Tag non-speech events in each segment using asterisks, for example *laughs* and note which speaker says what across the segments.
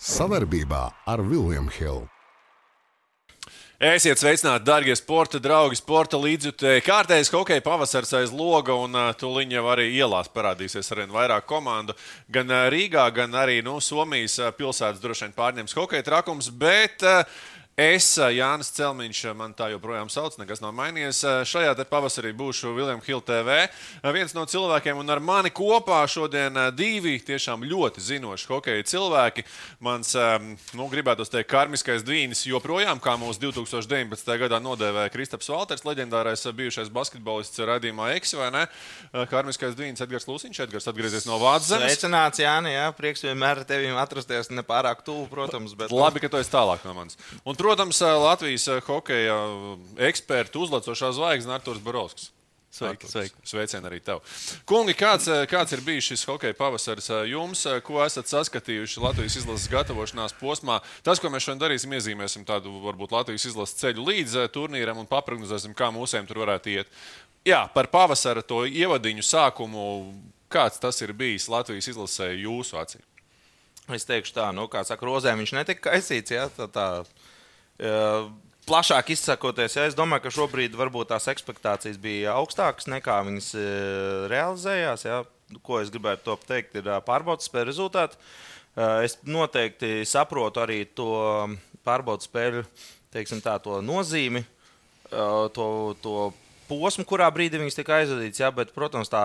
Speaker 1: Savarbībā ar Vilniņu Hildu.
Speaker 2: Esiet sveicināti, darbie sporta draugi, sporta līdzjutēji. Kārtējais hokeja pavasars aiz loga, un tūlīt jau arī ielās parādīsies ar vien vairāk komandu. Gan Rīgā, gan arī nu, Somijas pilsētas droši vien pārņems hokeja trakums. Bet uh, Es, Jānis Celmiņš, man tā joprojām sauc, nekas nav mainījies. Šajā pavasarī būšu Viljams Hilde TV. Viens no cilvēkiem, un ar mani kopā šodien divi tiešām ļoti zinoši hokeja cilvēki. Mans, nu, gribētu teikt, karmiskais dvīnis joprojām, kā mūsu 2019. gadā nodēvēja Kristaps Valters, leģendārais bijušais basketbolists radījumā X, vai ne? Karmiskais dvīnis Edgars Lūsiņš, Edgars atgriezies no Vācijas.
Speaker 3: Sveicināts, Jāni, jā, prieks vienmēr ar tevi atrasties nepārāk tuvu, protams. Bet...
Speaker 2: Labi, ka tu esi tālāk no manis. Un, protams, Latvijas hokeja ekspertu uzlacošā zvaigzne Arthurs Barovskis.
Speaker 4: Sveiki, sveiki.
Speaker 2: Sveicien arī tev. Kungi, kāds, kāds ir bijis šis hokeja pavasaris jums? Ko esat saskatījuši Latvijas izlases gatavošanās posmā? Tas, ko mēs šodien darīsim, iezīmēsim tādu varbūt Latvijas izlases ceļu līdz turnīram un paprognozēsim, kā mūsiem tur varētu iet. Jā, par pavasara to ievadiņu sākumu, kāds tas ir bijis Latvijas izlasē jūsu acīm?
Speaker 3: Es teikšu tā, nu, kā saka, rozē viņš netika kaisīts. Jā, tā, tā, Plašāk izsakoties, ja es domāju, ka šobrīd varbūt tās expectācijas bija augstākas nekā viņas realizējās. Ja. Ko es gribētu teikt, ir pārbaudas spēļu rezultāti. Es noteikti saprotu arī to pārbaudas spēļu teiksim, tā, to nozīmi, to, to posmu, kurā brīdī viņas tika aizvadītas. Ja, bet, protams, tā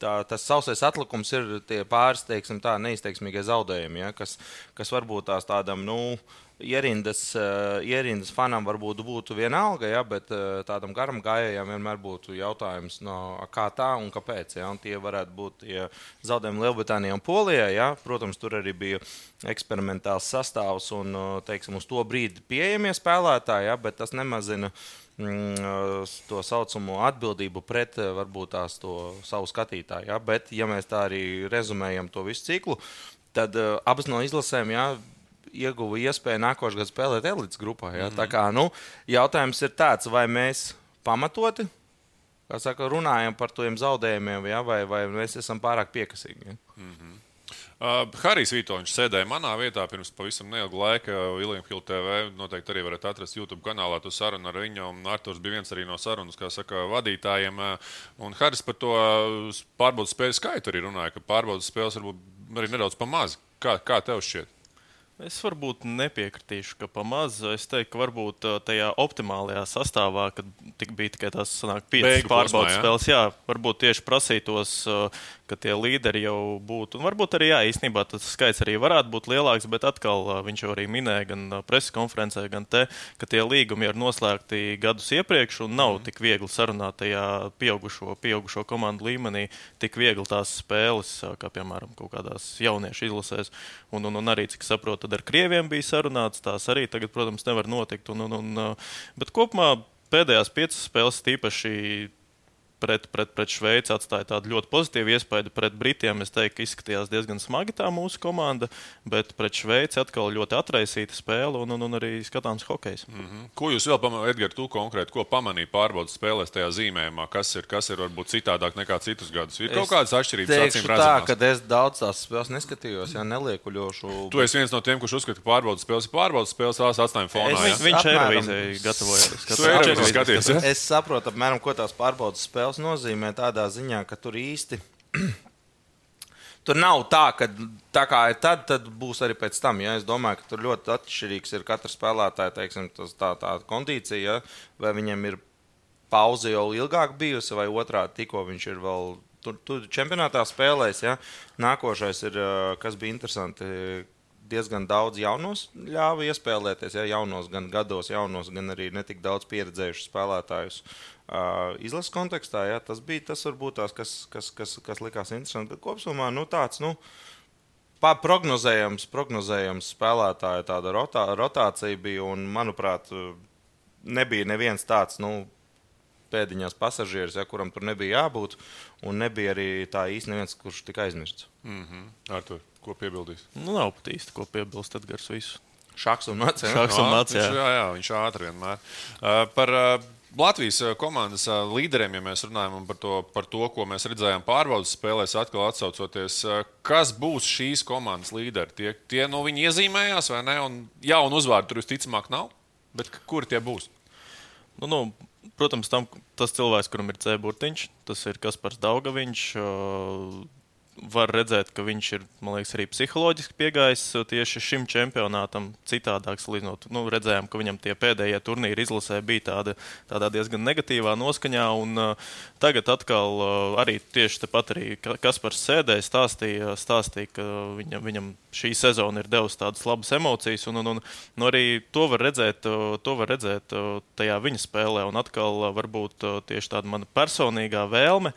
Speaker 3: tā, tas sausais atlikums ir tie pāris teiksim, tā, neizteiksmīgie zaudējumi, ja, kas, kas varbūt tās tādam. Nu, ierindas, uh, ierindas fanam varbūt būtu vienalga, ja, bet uh, tādam garam gājējam vienmēr būtu jautājums, no, kā tā un kāpēc. Ja, un tie varētu būt tie zaudējumi Lielbritānijai un Polijai. Ja. Protams, tur arī bija eksperimentāls sastāvs un uh, teiksim, uz to brīdi pieejamie spēlētāji, ja, bet tas nemazina mm, to saucamo atbildību pret varbūt tās savu skatītāju. Ja? Bet, ja mēs tā arī rezumējam to visu ciklu, tad uh, abas no izlasēm ja, ieguva iespēju nākošais gads spēlēt elites grupā. Ja? Mm -hmm. Tā kā nu, jautājums ir tāds, vai mēs pamatoti saka, runājam par tiem zaudējumiem, ja? vai, vai mēs esam pārāk piekasīgi. Ja? Mm -hmm.
Speaker 2: Uh, Harijs Vitoņš sēdēja manā vietā pirms pavisam neilga laika. Viljams Hilde TV noteikti arī varat atrast YouTube kanālā to sarunu ar viņu. Arktūrs bija viens arī no sarunas, kā saka, vadītājiem. Un Harijs par to pārbaudas spēļu skaitu arī runāja, ka pārbaudas spēles varbūt arī nedaudz pamaz. Kā, kā tev šķiet?
Speaker 4: Es varbūt nepiekritīšu, ka pamaz. Es teiktu, ka varbūt tajā optimālajā sastāvā, kad tik bija tikai tās piecas pārbaudas spēles, jā, varbūt tieši prasītos, ka tie līderi jau būtu. Un varbūt arī, jā, īstenībā tas skaits arī varētu būt lielāks, bet atkal viņš jau arī minēja gan preses konferencē, gan te, ka tie līgumi ir noslēgti gadus iepriekš un nav mm. tik viegli sarunāt tajā pieaugušo, pieaugušo komandu līmenī, tik viegli tās spēles, kā piemēram kaut kādās jauniešu izlasēs. Un, un, un arī, cik saprotu, tad ar krieviem bija sarunāts. Tās arī tagad, protams, nevar notikt. Un, un, un, bet kopumā pēdējās piecas spēles, tīpaši pret, pret, pret Šveici atstāja tādu ļoti pozitīvu iespaidu. Pret Britiem es teiktu, ka izskatījās diezgan smagi tā mūsu komanda, bet pret Šveici atkal ļoti atraisīta spēle un, un, un arī skatāms hokejs.
Speaker 2: Mm -hmm. Ko jūs vēl pamanījāt, Edgars, tu konkrēti, ko pamanīji pārbaudas spēlēs tajā zīmējumā? Kas ir, kas ir varbūt citādāk nekā citus gadus? Ir es kaut kādas atšķirības acīm
Speaker 3: redzamās. Tā, ka es daudz tās spēles neskatījos, ja neliekuļošu.
Speaker 2: Tu esi viens no tiem, kurš uzskata, ka pārbaudas spēles ir pārbaudas spēles, tās atstājuma fonā.
Speaker 4: Es, ja? Viņš ir arī gatavojies.
Speaker 3: Es saprotu, apmēram, ko tās pārbaudas spēles spēles nozīmē tādā ziņā, ka tur īsti. *clears throat* Tur nav tā, ka tā kā ir tad, tad būs arī pēc tam. Ja? Es domāju, ka tur ļoti atšķirīgs ir katra spēlētāja teiksim, tas, tā, tā kondīcija, ja? vai viņam ir pauze jau ilgāk bijusi, vai otrādi tikko viņš ir vēl tur, tur čempionātā spēlējis. Ja? Nākošais ir, kas bija interesanti, diezgan daudz jaunos ļāva iespēlēties. Ja, jaunos, gan gados, jaunos, gan arī netik daudz pieredzējušus spēlētājus uh, izlases kontekstā. Ja, tas bija tas, varbūt, tās, kas, kas, kas, kas likās interesanti. Bet kopumā nu, tāds. Nu, Prognozējams, prognozējams spēlētāja rotā, rotācija bija. Un, manuprāt, nebija neviens tāds nu, pēdiņās pasažieris, ja, kuram tur nebija jābūt. Un nebija arī tā īsti neviens, kurš tika aizmirsts.
Speaker 2: Mm -hmm. Artur. Ko piebildīs?
Speaker 4: Nu, nav pat īsti, ko piebilst Edgars. Visu.
Speaker 3: Šāds un mācīja.
Speaker 4: Šāds un mācīja.
Speaker 2: Jā, jā, viņš ātri vienmēr. Uh, par uh, Latvijas komandas līderiem, ja mēs runājam par to, par to ko mēs redzējām pārbaudas spēlēs, atkal atsaucoties, kas būs šīs komandas līderi? Tie, tie no viņi iezīmējās vai ne? Un jaunu uzvārdu tur visticamāk nav, bet kur tie būs?
Speaker 4: Nu, nu, protams, tam, tas cilvēks, kuram ir C burtiņš, tas ir Kaspars Daugaviņš var redzēt, ka viņš ir liekas, arī psiholoģiski piegājis tieši šim čempionātam. Citādāk, salīdzinot, nu, redzējām, ka viņam tie pēdējie turnīri izlasē bija tāda, tādā diezgan negatīvā noskaņā. Un, uh, tagad atkal uh, arī tieši tepat arī Kaspars sēdēja, stāstīja, stāstīja ka viņam, viņam šī sezona ir devusi tādas labas emocijas. Un, un, un, un arī to var redzēt, to var redzēt tajā viņa spēlē. Un atkal varbūt tieši tāda mana personīgā vēlme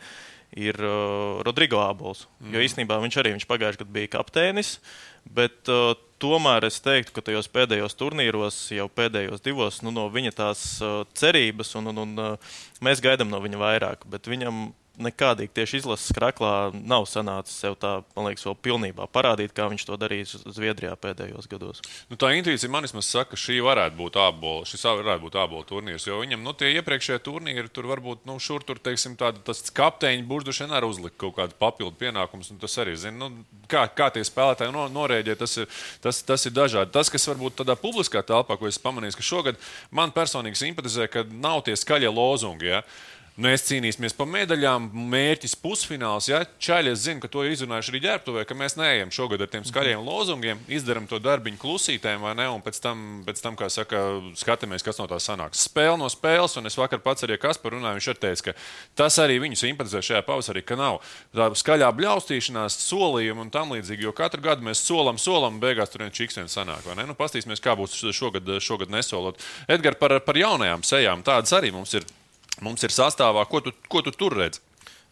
Speaker 4: ir uh, Rodrigo Abols. Mm. Jo īstenībā viņš arī viņš pagājušajā gadā bija kapteinis, bet uh, tomēr es teiktu, ka tajos pēdējos turnīros, jau pēdējos divos, nu, no viņa tās uh, cerības, un, un, un uh, mēs gaidām no viņa vairāk. Bet viņam nekādīgi tieši izlases kraklā nav sanācis sev tā, man liekas, vēl pilnībā parādīt, kā viņš to darījis Zviedrijā pēdējos gados.
Speaker 2: Nu, tā intuīcija man saka, ka šī varētu būt ābola, šis varētu būt ābola turnīrs, jo viņam nu, tie iepriekšējie turnīri tur varbūt nu, šur tur, teiksim, tāda, tas kapteiņa burduši arī uzlika kaut kādu papildu pienākumus, un tas arī, zin, nu, kā, kā tie spēlētāji no, norēģē, tas ir, tas, tas ir dažādi. Tas, kas varbūt tādā publiskā telpā, ko es pamanīju, ka šogad man personīgi simpatizē, ka nav tie skaļie lozungi. Ja? Mēs cīnīsimies par medaļām, mērķis pusfināls. Ja? Čaļi, es zinu, ka to ir izrunājuši arī ģērbtuvē, ka mēs neejam šogad ar tiem skaļiem lozungiem, izdarām to darbiņu klusītēm, vai ne? Un pēc tam, pēc tam kā saka, skatāmies, kas no tā sanāks. Spēle no spēles, un es vakar pats arī Kasparu runāju, viņš arī teica, ka tas arī viņu simpatizē šajā pavasarī, ka nav tā skaļā bļaustīšanās, solījuma un tam līdzīgi. Jo katru gadu mēs solam, solam, un beigās tur viens čiks viens sanāk. Nu, pastīsimies, kā būs šogad, šogad nesolot. Edgars par, par jaunajām sejām. Tādas arī mums ir mums ir sastāvā. Ko tu, ko tu tur redzi?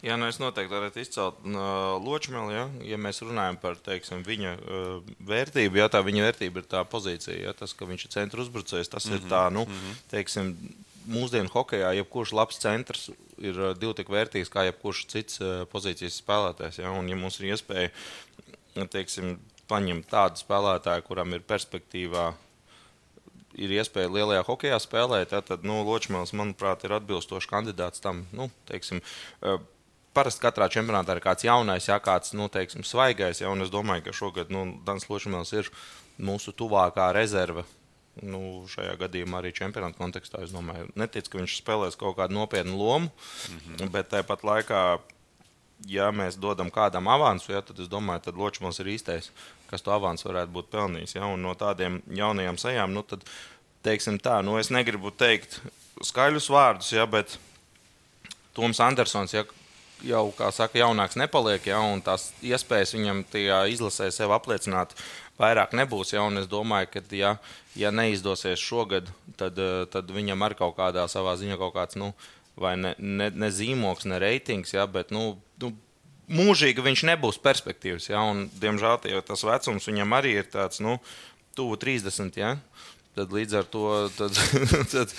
Speaker 3: Jā, nu es noteikti varētu izcelt uh, ločmeli, ja? ja mēs runājam par teiksim, viņa uh, vērtību. Jā, tā viņa vērtība ir tā pozīcija, ja? tas, ka viņš ir centra uzbrucējs. Tas mm -hmm. ir tā, nu, mm -hmm. teiksim, mūsdienu hokeja, jebkurš labs centrs ir uh, divi tik vērtīgs kā jebkurš cits uh, pozīcijas spēlētājs. Ja? Un, ja mums ir iespēja teiksim, paņemt tādu spēlētāju, kuram ir perspektīvā ir iespēja lielajā hokeja spēlēt, tad nu, Ločmēls, manuprāt, ir atbilstošs kandidāts tam. Nu, teiksim, Parasti katrā čempionātā ir kāds jaunais, jā, kāds nu, teiksim, svaigais. Jā, es domāju, ka šogad nu, Dans Ločmēls ir mūsu tuvākā rezerve. Nu, šajā gadījumā arī čempionāta kontekstā es domāju, neticu, ka viņš spēlēs kaut kādu nopietnu lomu. Mm -hmm. Bet tāpat laikā ja mēs dodam kādam avansu, ja, tad es domāju, ka Ločmans ir īstais, kas to avansu varētu būt pelnījis. Ja, un no tādiem jaunajām sajām, nu, tad, teiksim tā, nu, es negribu teikt skaļus vārdus, ja, bet Toms Andersons, ja, jau, kā saka, jaunāks nepaliek, ja, un tās iespējas viņam tajā izlasē sev apliecināt vairāk nebūs. Ja, es domāju, ka, ja, ja neizdosies šogad, tad, tad viņam ar kaut kādā savā ziņā kaut kāds. Nu, vai ne, ne, ne zīmogs, ne reitings, ja, bet nu, nu, mūžīgi viņš nebūs perspektīvs. Ja, un, diemžēl tas vecums viņam arī ir tāds, nu, tuvu 30. Ja. Tad līdz ar to tad, *laughs* tad,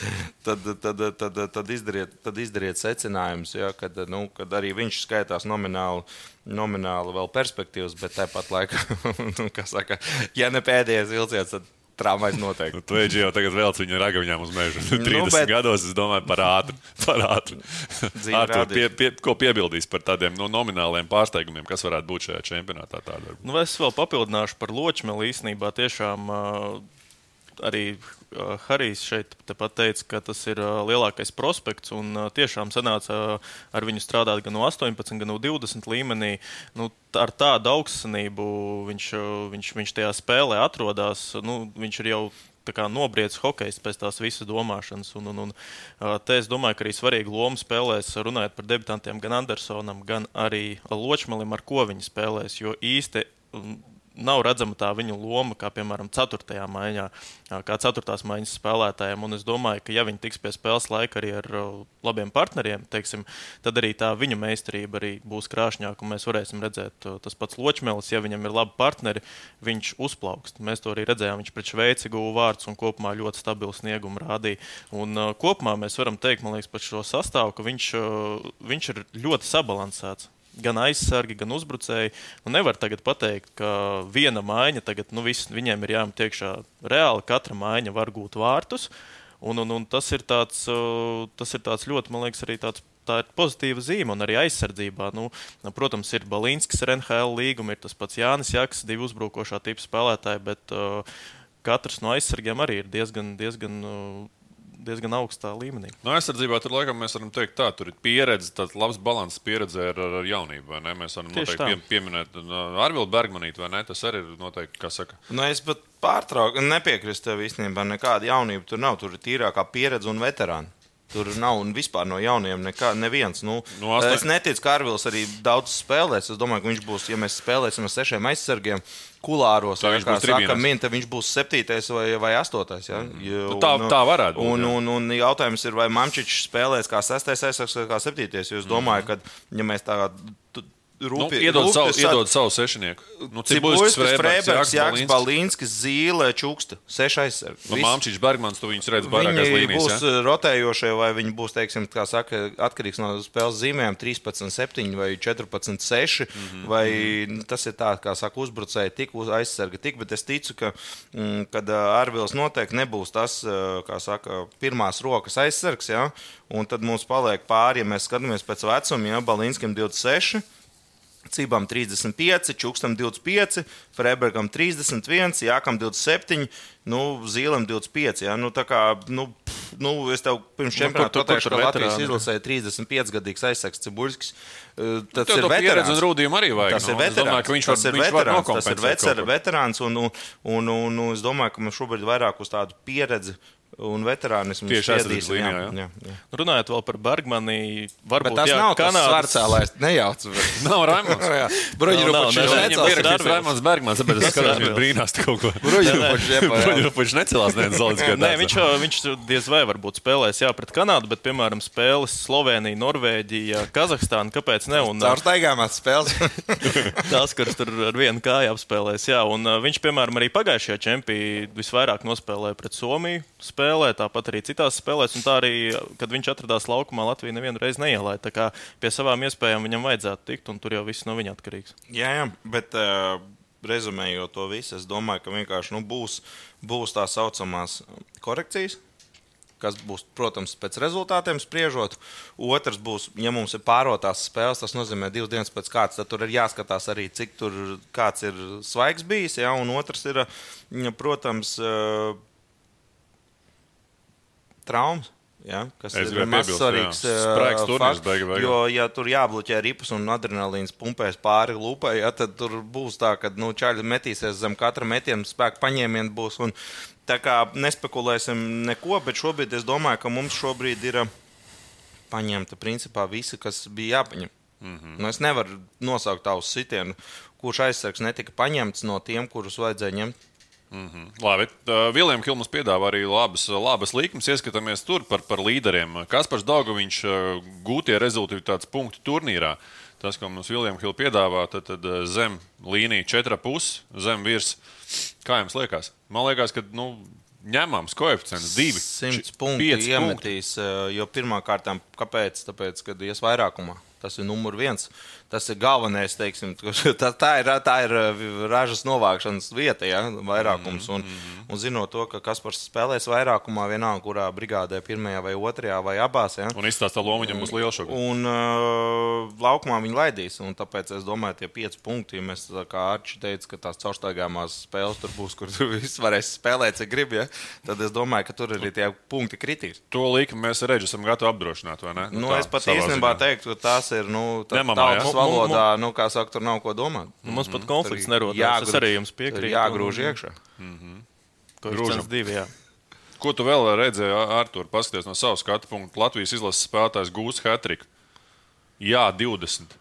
Speaker 3: tad, tad, tad, tad, izdariet, tad izdariet secinājumus, ja, kad, nu, kad arī viņš skaitās nomināli, nomināli vēl perspektīvs, bet tāpat laikā, *laughs* nu, saka, ja ne pēdējais vilciens, tad Tramvajs noteikti.
Speaker 2: Nu, tu ej jau tagad vēl viņu ragaviņām uz mežu. 30 nu, *laughs* bet... gados es domāju par ātru. *laughs* Par ātru. Artur, pie, pie, ko piebildīs par tādiem no nu, nomināliem pārsteigumiem, kas varētu būt šajā čempionātā? Tāda,
Speaker 4: nu, es vēl papildināšu par ločmeli īstenībā tiešām. Uh, arī Harijs šeit teica, ka tas ir lielākais prospekts. Un tiešām sanāca ar viņu strādāt gan no 18, gan no 20 līmenī. Nu, ar tādu augstsanību viņš, viņš, viņš tajā spēlē atrodas. Nu, viņš ir jau nobriedzis hokejs pēc tās visas domāšanas. Un, un, un, te es domāju, ka arī svarīgu lomu spēlēs runājot par debitantiem gan Andersonam, gan arī Ločmelim, ar ko viņi spēlēs. Jo īsti nav redzama tā viņa loma, kā piemēram 4. maiņā, kā 4. maiņas spēlētājiem. Un es domāju, ka ja viņi tiks pie spēles laika arī ar labiem partneriem, teiksim, tad arī tā viņa meistarība arī būs krāšņāka. Mēs varēsim redzēt, tas pats Ločmēlis, ja viņam ir labi partneri, viņš uzplaukst. Mēs to arī redzējām. Viņš pret Šveici guva vārdus un kopumā ļoti stabilu sniegumu rādīja. Un, kopumā mēs varam teikt, man liekas, par šo sastāvu, ka viņš, viņš ir ļoti sabalansēts gan aizsargi, gan uzbrucēji. Nu, nevar tagad pateikt, ka viena maiņa, tagad nu, viss, viņiem ir jāmet iekšā reāli. Katra maiņa var gūt vārtus. Un, un, un tas, ir tāds, tas ir tāds ļoti, man liekas, arī tāds tā ir pozitīva zīme un arī aizsardzībā. Nu, protams, ir Balinskis ar NHL līgumu, ir tas pats Jānis Jaks, divi uzbrukošā tipa spēlētāji, bet uh, katrs no aizsargiem arī ir diezgan, diezgan uh, diezgan augstā līmenī.
Speaker 2: No aizsardzībā tur laikam mēs varam teikt, tā tur ir pieredze, tāds labs balans pieredzē ar, ar jaunību. Mēs varam Tieši noteikti pie, pieminēt Arvildu Bergmanītu, vai ne? Tas arī ir noteikti, kā saka.
Speaker 3: Nu, es pat pārtraucu, nepiekrītu tev īstenībā, nekāda jaunība tur nav. Tur ir tīrākā pieredze un veterāni. Tur nav vispār no jauniem nekā, neviens. Nu, no astoņ... Es neticu, ka Arvils arī daudz spēlēs. Es domāju, ka viņš būs, ja mēs spēlēsim ar sešiem aizsargiem, kulāros,
Speaker 2: tā
Speaker 3: viņš, būs saka, min, viņš būs septītais vai, vai astotais. Ja?
Speaker 2: Mm. Jo, nu, tā, un, tā varētu būt.
Speaker 3: Un, un, un jautājums ir, vai Mamčičs spēlēs kā sestais aizsargs vai kā septītais. Jo es domāju, mm. ka, ja mēs tā
Speaker 2: Rūpīgi, nu, iedod, savu, iedod savu sešinieku.
Speaker 3: Nu, Cibuļs, Freibergs, Jānis Balīnskis, Zīle, Čuksta. Seši aizsargi.
Speaker 2: Nu, Māmčiņš, Bergmans, tu viņus redz vairākās līnijās.
Speaker 3: Būs ja? rotējošie, vai viņi būs, teiksim, kā saka, atkarīgs no spēles zīmēm 13, 7 vai 14, 6. Mm -hmm. Vai mhm. tas ir tā, kā saka, uzbrucēji tik, uz aizsarga tik, bet es ticu, ka, mm, kad Arvils noteikti nebūs tas, kā saka, pirmās rokas aizsargs, ja? un tad mums paliek pāri, ja mēs skatāmies pēc vecuma, ja Balīnskim 26. Cībām 35, Čukstam 25, Freibergam 31, Jākam 27, nu, Zīlam 25. Ja? Nu, kā, nu, pff, nu, es tev pirms nu, čempionāta pateikšu, ka Latvijas izlasē 35 gadīgs aizsaks Cibuļskis.
Speaker 2: Uh, tas ir veterāns. Un rūdījumu arī vajag.
Speaker 3: Tas ir veterāns. Domāju, viņš tas var, ir veterāns. Tas ir vecer, veterāns un, un, un, un, un es domāju, ka mums šobrīd vairāk uz tādu pieredzi un veterānismu.
Speaker 2: Tieši aizsardzības līnijā. Jā. Jā,
Speaker 4: jā. Runājot vēl par Bergmani, varbūt
Speaker 3: bet tas jā, nav Kanādas... svarcēlājs. Nejauc.
Speaker 2: Bet... *laughs* nav Raimonds. *laughs*
Speaker 3: Bruģirupučs
Speaker 2: necēlās. Raimonds Bergmans, bet es skatos, viņš brīnās kaut ko. Bruģirupučs *laughs* necēlās neviens Zolickajā.
Speaker 4: Nē, viņš, viņš diez vai varbūt spēlēs jā pret Kanādu, bet, piemēram, spēles Slovenija, Norvēģija, Kazahstāna, kāpēc ne? Un,
Speaker 3: Caurstaigāmās spēles.
Speaker 4: tās, kuras tur ar vienu kāju apspēlēs, jā. Un viņš, piemēram, arī pagājušajā čempī visvairāk nospēlēja pret Somiju spēlē, tāpat arī citās spēlēs. Un tā arī, kad viņš atradās laukumā, Latvija nevienu reizi neielāja. Tā kā pie savām iespējām viņam vajadzētu tikt, un tur jau viss no viņa atkarīgs.
Speaker 3: Jā, jā bet uh, rezumējot to visu, es domāju, ka vienkārši nu, būs, būs tā saucamās korekcijas. Kas būs, protams, pēc rezultātiem spriežot. Otrs būs, ja mums ir pārotās spēles, tas nozīmē divas dienas pēc kārtas. Tad tur ir jāskatās arī, cik tur kāds ir svaigs bijis. Ja? Un otrs ir, protams, uh, traumas. Ja, kas es ir mazs svarīgs
Speaker 2: fakts.
Speaker 3: Jo, ja tur jābloķē ripas un adrenalīns pumpēs pāri lupai, ja, tad tur būs tā, ka nu, čaļi metīsies zem katra metiena, spēka paņēmiena būs. Un, tā kā nespekulēsim neko, bet šobrīd es domāju, ka mums šobrīd ir paņemta principā visi, kas bija jāpaņem. Mm -hmm. nu, es nevaru nosaukt tādu sitienu, kurš aizsargs netika paņemts no tiem, kurus vajadzēja ņemt.
Speaker 2: Mm -hmm. Labi. Uh, Viljams Hilmans piedāvā arī labas, labas līkumas. Ieskatāmies tur par, par līderiem. Kaspars Dārgoviņš uh, gūtie rezultāti punktu turnīrā. Tas, ko mums Viljams Hilmans piedāvā, tad, tad zem līnija 4,5, zem virs. Kā jums liekas? Man liekas, ka nu, ņemams koeficients divi.
Speaker 3: 100 punktu iemetīs, jo pirmā kārtā kāpēc? Tāpēc, kad ies vairākumā. Tas ir numur viens. Tas ir galvenais, teiksim, tā, tā, ir, tā ir uh, ražas novākšanas vieta, ja, vairākums. Un, mm-hmm. un zinot to, ka Kaspars spēlēs vairākumā, vienalga, kurā brigādē, pirmajā vai otrajā vai abās. Ja.
Speaker 2: Un izstāstā loma viņam būs liela šobrīd.
Speaker 3: Un uh, laukumā viņi laidīs. Tāpēc es domāju, tie pieci punkti, ja mēs, kā Arčs teica, ka tās caurstaigāmās spēles tur būs, kur *laughs* tur viss varēs spēlēt, cik grib, ja, tad es domāju, ka tur arī tie punkti kritīs.
Speaker 2: To līkumu mēs Reģu esam gatavi apdrošināt?
Speaker 3: Nu, nu, tā, es pat īstenībā teiktu, ka tās ir, nu, tā, tautas valodā, nu, kā saka, tur nav ko domāt.
Speaker 4: Mums pat konflikts nerodas. Jā, tas arī jums piekrīt.
Speaker 3: Jāgrūž iekšā. Mm
Speaker 4: -hmm. Grūžams divi, jā.
Speaker 2: Ko tu vēl redzēji, Artur, paskaties no savas skatu punkta? Latvijas izlases spēlētājs gūs hatriku. Jā, 20.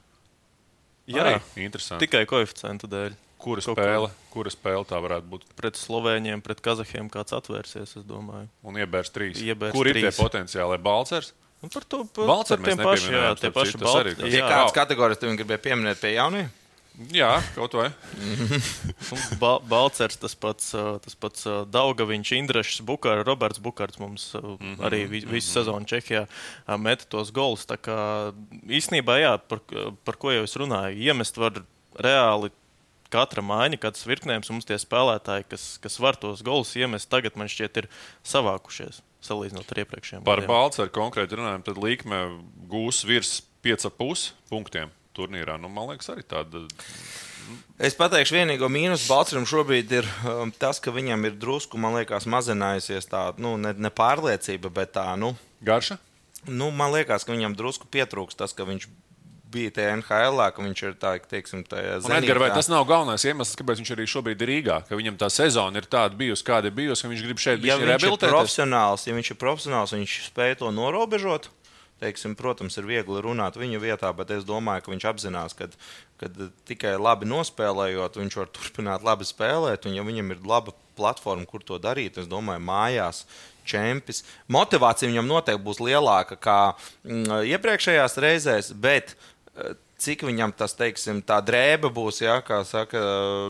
Speaker 4: Jā, arī interesanti. Tikai koeficientu dēļ.
Speaker 2: Kura spēle, kura spēle tā varētu būt?
Speaker 4: Pret Slovēņiem, pret Kazahiem kāds atvērsies, es domāju.
Speaker 2: Un iebērs trīs.
Speaker 4: Iebērs
Speaker 2: Kur
Speaker 4: trīs.
Speaker 2: ir tie potenciāli? Balcers?
Speaker 4: Un par to par, par tiem pašiem, jā, tie paši
Speaker 3: balti. Ja kāds kategorijas tu gribēji pieminēt pie jauniem?
Speaker 2: Jā, kaut vai. *laughs*
Speaker 4: ba Balcers, tas pats, tas pats Daugaviņš, Indrašs, Bukārs, Roberts Bukārs mums mm -hmm, arī visu mm -hmm. sezonu Čehijā meta tos golus. Tā kā īstenībā, jā, par, par ko jau es runāju, iemest var reāli katra maiņa, katrs virknējums, mums tie spēlētāji, kas, kas var tos golus iemest, tagad man šķiet ir savākušies. Salīdzinot ar iepriekšējiem
Speaker 2: Par Balčūsku konkrēti runājot, tad līkme gūs virs 5,5 punktiem turnīrā. Nu, man liekas, arī tāda.
Speaker 3: Es pateikšu, vienīgo mīnusu Balčūskam šobrīd ir um, tas, ka viņam ir drusku, man liekas, mazinājusies tā nu, ne, ne pārliecība, bet tā, nu,
Speaker 2: garša.
Speaker 3: Nu, man liekas, ka viņam drusku pietrūks tas, ka viņš bija tajā NHL, ka viņš ir tā, teiksim, tajā
Speaker 2: zemē. Edgar, vai tas nav galvenais iemesls, kāpēc viņš arī šobrīd ir Rīgā? Ka viņam tā sezona ir tāda bijusi, kāda ir bijusi, ka viņš grib šeit būt
Speaker 3: ja rehabilitēts. Profesionāls, ja viņš ir profesionāls, viņš spēj to norobežot. Teiksim, protams, ir viegli runāt viņa vietā, bet es domāju, ka viņš apzinās, ka tikai labi nospēlējot, viņš var turpināt labi spēlēt. Un, ja viņam ir laba platforma, kur to darīt, es domāju, mājās čempions. Motivācija viņam noteikti būs lielāka nekā mm, iepriekšējās reizēs, bet cik viņam tas, teiksim, tā drēbe būs, ja, kā saka,